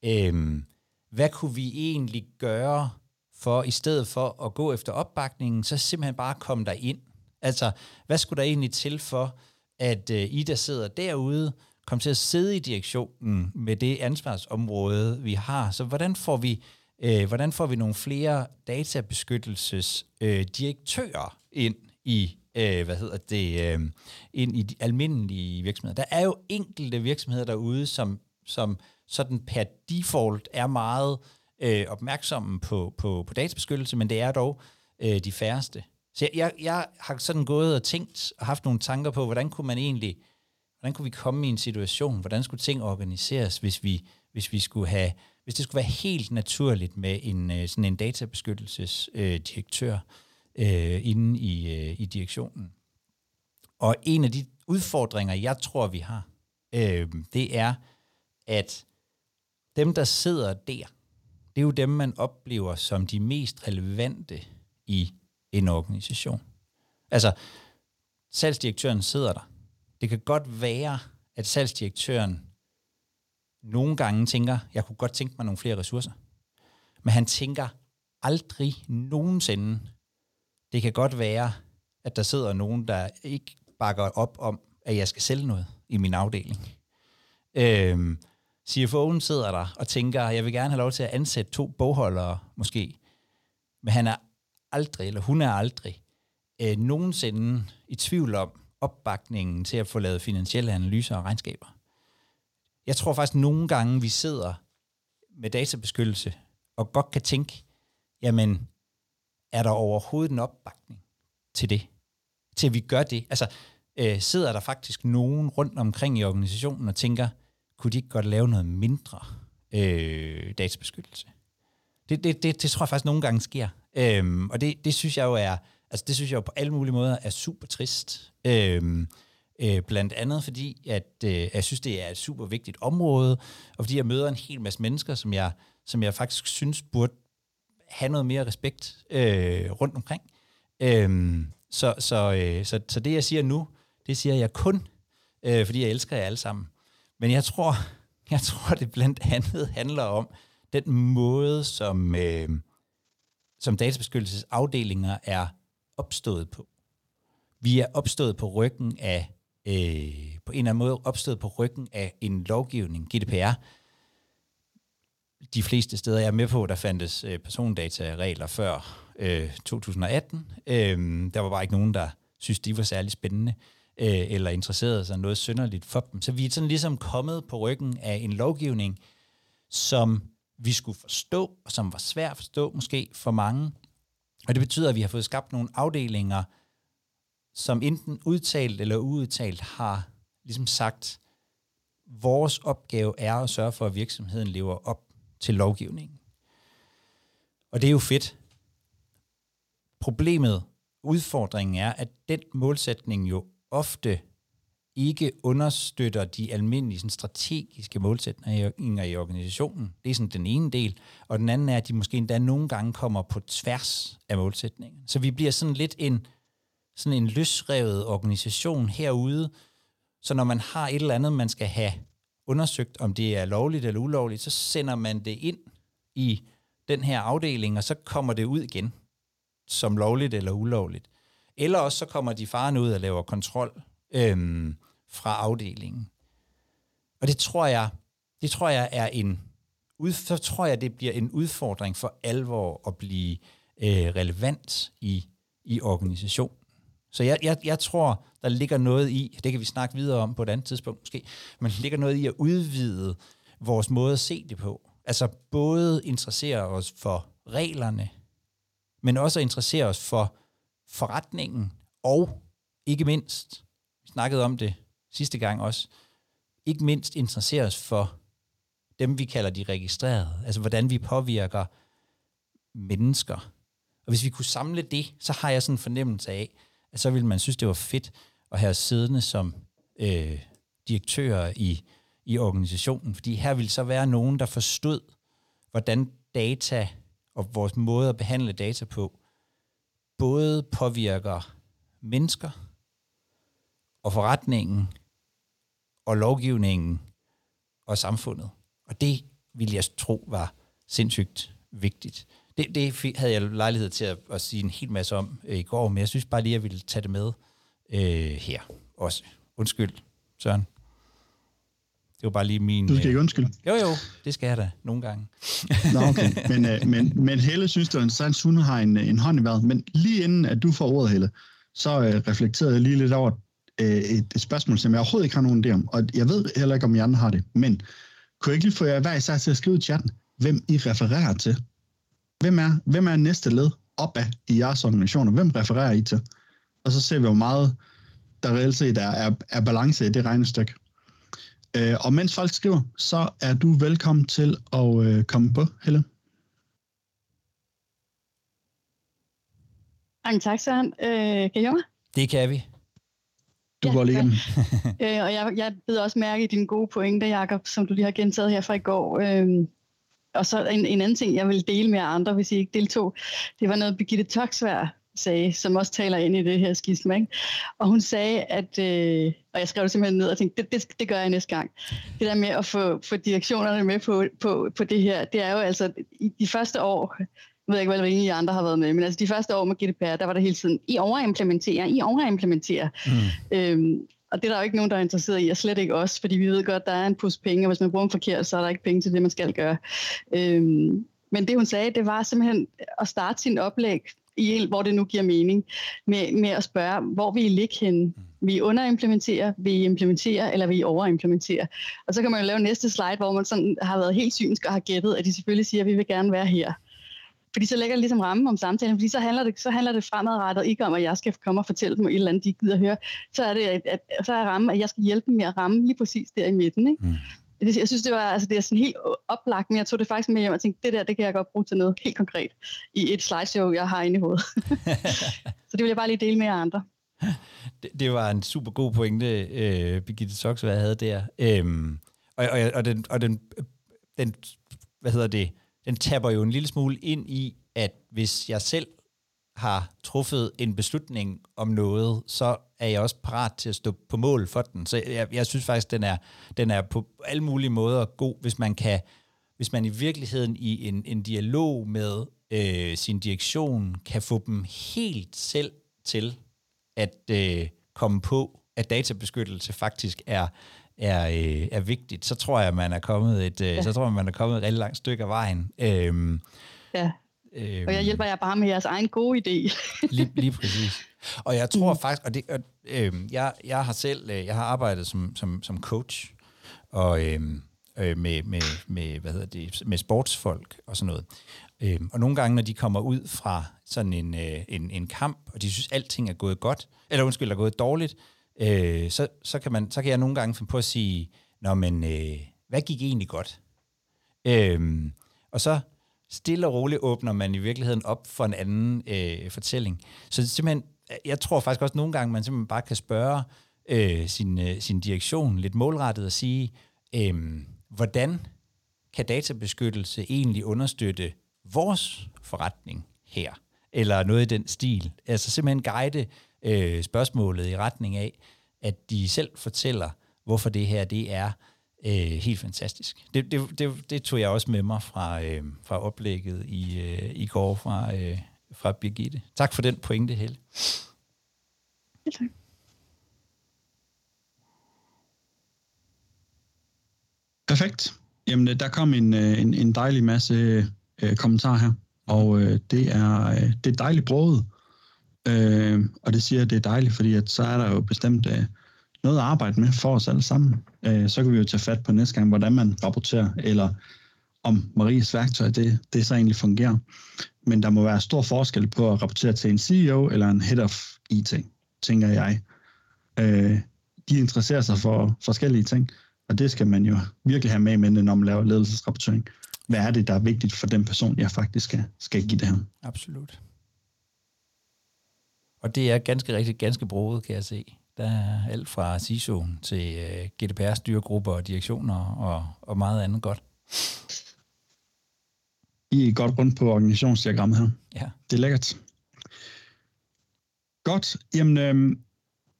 øh, hvad kunne vi egentlig gøre for, i stedet for at gå efter opbakningen, så simpelthen bare komme der ind. Altså, hvad skulle der egentlig til for, at øh, I, der sidder derude, kom til at sidde i direktionen med det ansvarsområde, vi har. Så hvordan får vi, øh, hvordan får vi nogle flere databeskyttelses øh, ind i øh, hvad hedder det, øh, ind i de almindelige virksomheder. Der er jo enkelte virksomheder derude, som, som sådan per default er meget øh, opmærksomme på, på, på databeskyttelse, men det er dog øh, de færreste. Så jeg, jeg, jeg har sådan gået og tænkt og haft nogle tanker på, hvordan kunne man egentlig, hvordan kunne vi komme i en situation, hvordan skulle ting organiseres, hvis vi, hvis vi skulle have, hvis det skulle være helt naturligt med en øh, sådan en databeskyttelsesdirektør øh, øh, inde i, øh, i direktionen. Og en af de udfordringer, jeg tror, vi har, øh, det er, at dem, der sidder der, det er jo dem, man oplever som de mest relevante i en organisation. Altså, salgsdirektøren sidder der. Det kan godt være, at salgsdirektøren nogle gange tænker, jeg kunne godt tænke mig nogle flere ressourcer. Men han tænker aldrig nogensinde, det kan godt være, at der sidder nogen, der ikke bakker op om, at jeg skal sælge noget i min afdeling. Øhm, CFO'en sidder der og tænker, jeg vil gerne have lov til at ansætte to bogholdere, måske. Men han er aldrig, eller hun er aldrig, øh, nogensinde i tvivl om opbakningen til at få lavet finansielle analyser og regnskaber. Jeg tror faktisk nogle gange, vi sidder med databeskyttelse og godt kan tænke, jamen, er der overhovedet en opbakning til det? Til at vi gør det? Altså, øh, sidder der faktisk nogen rundt omkring i organisationen og tænker, kunne de ikke godt lave noget mindre øh, databeskyttelse? Det, det, det, det tror jeg faktisk nogle gange sker. Øhm, og det, det synes jeg jo er, altså det synes jeg jo på alle mulige måder er super trist. Øhm, øh, blandt andet fordi, at øh, jeg synes, det er et super vigtigt område, og fordi jeg møder en hel masse mennesker, som jeg, som jeg faktisk synes burde have noget mere respekt øh, rundt omkring. Øh, så, så, øh, så, så det, jeg siger nu, det siger jeg kun, øh, fordi jeg elsker jer alle sammen. Men jeg tror, (laughs) jeg tror, det blandt andet handler om den måde, som, øh, som databeskyttelsesafdelinger er opstået på. Vi er opstået på ryggen af, øh, på en eller anden måde opstået på ryggen af en lovgivning, GDPR. De fleste steder, jeg er med på, der fandtes øh, persondataregler før øh, 2018. Øh, der var bare ikke nogen, der synes, de var særlig spændende øh, eller interesserede sig noget synderligt for dem. Så vi er sådan ligesom kommet på ryggen af en lovgivning, som vi skulle forstå, og som var svært at forstå måske for mange. Og det betyder, at vi har fået skabt nogle afdelinger, som enten udtalt eller uudtalt har ligesom sagt, vores opgave er at sørge for, at virksomheden lever op til lovgivningen. Og det er jo fedt. Problemet, udfordringen er, at den målsætning jo ofte ikke understøtter de almindelige sådan, strategiske målsætninger i organisationen. Det er sådan den ene del. Og den anden er, at de måske endda nogle gange kommer på tværs af målsætningen. Så vi bliver sådan lidt en, sådan en løsrevet organisation herude. Så når man har et eller andet, man skal have undersøgt, om det er lovligt eller ulovligt, så sender man det ind i den her afdeling, og så kommer det ud igen som lovligt eller ulovligt. Eller også så kommer de farne ud og laver kontrol øhm, fra afdelingen. Og det tror jeg, det tror jeg er en så tror jeg, det bliver en udfordring for alvor at blive øh, relevant i, i organisationen. Så jeg, jeg, jeg tror, der ligger noget i, det kan vi snakke videre om på et andet tidspunkt måske, men der ligger noget i at udvide vores måde at se det på. Altså både interessere os for reglerne, men også at interessere os for forretningen, og ikke mindst, vi snakkede om det sidste gang også, ikke mindst interessere os for dem, vi kalder de registrerede, altså hvordan vi påvirker mennesker. Og hvis vi kunne samle det, så har jeg sådan en fornemmelse af, at så ville man synes, det var fedt at have siddende som øh, direktører i, i organisationen, fordi her ville så være nogen, der forstod, hvordan data og vores måde at behandle data på, både påvirker mennesker og forretningen og lovgivningen og samfundet. Og det ville jeg tro var sindssygt vigtigt. Det, det havde jeg lejlighed til at, at sige en hel masse om øh, i går, men jeg synes bare lige, at jeg ville tage det med øh, her også. Undskyld, Søren. Det var bare lige min... Du skal ikke øh, undskylde. Jo, jo, det skal jeg da nogle gange. (laughs) Nå, okay. Men, øh, men, men Helle synes, det er hun har en, en hånd i vejret. Men lige inden, at du får ordet, Helle, så øh, reflekterede jeg lige lidt over øh, et, et spørgsmål, som jeg overhovedet ikke har nogen idé om. Og jeg ved heller ikke, om I andre har det. Men kunne jeg ikke lige få jer hver især til at skrive i chatten, hvem I refererer til? Hvem er, hvem er næste led opad i jeres organisationer? Hvem refererer I til? Og så ser vi, hvor meget der reelt set er, er, er balance i det regnestykke. Øh, og mens folk skriver, så er du velkommen til at øh, komme på, Helle. Mange tak, Søren. Øh, kan I høre mig? Det kan vi. Du ja, går lige (laughs) øh, Og jeg, jeg beder også mærke i dine gode pointer, Jacob, som du lige har gentaget her fra i går. Øh, og så en, en anden ting, jeg vil dele med andre, hvis I ikke deltog, det var noget, Birgitte Toksvær sagde, som også taler ind i det her skisma. Ikke? Og hun sagde, at, øh, og jeg skrev det simpelthen ned og tænkte, det, det, det gør jeg næste gang. Det der med at få, få direktionerne med på, på, på det her, det er jo altså, i de første år, jeg ved ikke, hvad I andre har været med, men altså de første år med GDPR, der var der hele tiden, I overimplementerer, I overimplementerer. Mm. Øhm, og det er der jo ikke nogen, der er interesseret i, og slet ikke os, fordi vi ved godt, der er en pus penge, og hvis man bruger dem forkert, så er der ikke penge til det, man skal gøre. Øhm, men det hun sagde, det var simpelthen at starte sin oplæg, i, hvor det nu giver mening, med, med at spørge, hvor vi ligger ligge henne? Vi underimplementerer, vi implementerer, eller vi overimplementerer. Og så kan man jo lave næste slide, hvor man sådan har været helt synsk og har gættet, at de selvfølgelig siger, at vi vil gerne være her. Fordi så lægger det ligesom ramme om samtalen, fordi så handler det, så handler det fremadrettet ikke om, at jeg skal komme og fortælle dem et eller andet, de gider høre. Så er det at, at, så er ramme, at jeg skal hjælpe dem med at ramme lige præcis der i midten. Ikke? Mm. Jeg synes, det var altså, det er sådan helt oplagt, men jeg tog det faktisk med hjem og tænkte, det der, det kan jeg godt bruge til noget helt konkret i et slideshow, jeg har inde i hovedet. (laughs) så det vil jeg bare lige dele med jer andre. Det, det var en super god pointe, øh, Birgitte Soksvær havde der. Øhm, og, og, og, den, og den, den, hvad hedder det, den taber jo en lille smule ind i, at hvis jeg selv har truffet en beslutning om noget, så er jeg også parat til at stå på mål for den. Så jeg, jeg synes faktisk, den er, den er på alle mulige måder god, hvis man kan, hvis man i virkeligheden i en, en dialog med øh, sin direktion kan få dem helt selv til at øh, komme på, at databeskyttelse faktisk er er, øh, er vigtigt, så tror jeg, man er kommet et, øh, ja. så tror jeg, man er kommet et rigtig langt stykke af vejen. Øhm, ja. Øhm, og jeg hjælper jer bare med jeres egen gode idé. (laughs) lige, lige præcis. Og jeg tror mm. faktisk, og det, øh, jeg, jeg har selv, øh, jeg har arbejdet som, som, som coach, og øh, øh, med, med, med, hvad hedder det, med sportsfolk og sådan noget. Øh, og nogle gange, når de kommer ud fra sådan en, øh, en, en kamp, og de synes, alting er gået godt, eller undskyld, er gået dårligt, øh, så, så, kan man, så kan jeg nogle gange finde på at sige, Nå, men øh, hvad gik egentlig godt? Øh, og så stille og roligt åbner man i virkeligheden op for en anden øh, fortælling. Så simpelthen, jeg tror faktisk også nogle gange, man simpelthen bare kan spørge øh, sin, øh, sin direktion lidt målrettet og sige, øh, hvordan kan databeskyttelse egentlig understøtte vores forretning her? Eller noget i den stil. Altså simpelthen guide øh, spørgsmålet i retning af, at de selv fortæller, hvorfor det her det er øh, helt fantastisk. Det, det, det, det tog jeg også med mig fra, øh, fra oplægget i, øh, i går fra, øh, fra Birgitte. Tak for den pointe, Helle. tak. Perfekt. Jamen, der kom en, øh, en, en dejlig masse øh, kommentarer her, og øh, det er øh, det er dejligt broget. Øh, og det siger, at det er dejligt, fordi at så er der jo bestemt øh, noget at arbejde med for os alle sammen. Øh, så kan vi jo tage fat på næste gang, hvordan man rapporterer, eller om Maries værktøj, det, det så egentlig fungerer. Men der må være stor forskel på at rapportere til en CEO eller en head of IT, tænker jeg. Øh, de interesserer sig for forskellige ting, og det skal man jo virkelig have med i mente, når man laver ledelsesrapportering. Hvad er det, der er vigtigt for den person, jeg faktisk skal, skal give det her? Absolut. Og det er ganske rigtigt, ganske broet, kan jeg se. Der er alt fra CISO til øh, GDPR styregrupper og direktioner og, og meget andet godt. I er godt rundt på organisationsdiagrammet her. Ja. Det er lækkert. Godt. Jamen, øh,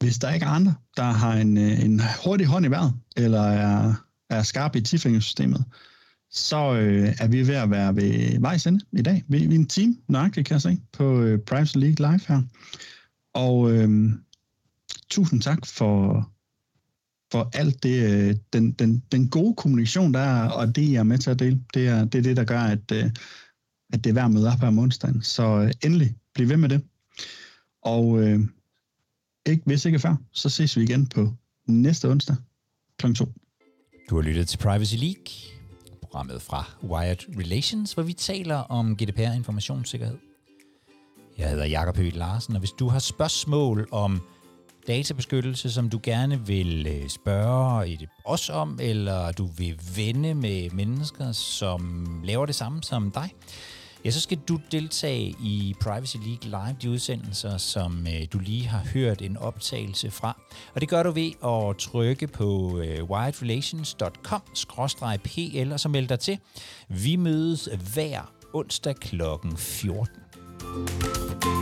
hvis der ikke er andre, der har en, øh, en hurtig hånd i vejret, eller er, er skarp i tifingersystemet, så øh, er vi ved at være ved vejs ende i dag. Vi, vi er en team, nøjagtigt kan jeg se, på øh, Privacy League Live her. Og øh, tusind tak for, for alt det, øh, den, den, den gode kommunikation, der er, og det, I er med til at dele. Det er det, er det der gør, at, øh, at det er værd at møde op her om onsdagen. Så øh, endelig, bliv ved med det. Og øh, ikke, hvis ikke før, så ses vi igen på næste onsdag kl. 2. Du har lyttet til Privacy League, programmet fra Wired Relations, hvor vi taler om GDPR informationssikkerhed. Jeg hedder Jakob Høgh Larsen, og hvis du har spørgsmål om databeskyttelse, som du gerne vil øh, spørge os om, eller du vil vende med mennesker, som laver det samme som dig, ja, så skal du deltage i Privacy League Live, de udsendelser, som øh, du lige har hørt en optagelse fra. Og det gør du ved at trykke på øh, wiredrelations.com-pl og så melde dig til. Vi mødes hver onsdag kl. 14.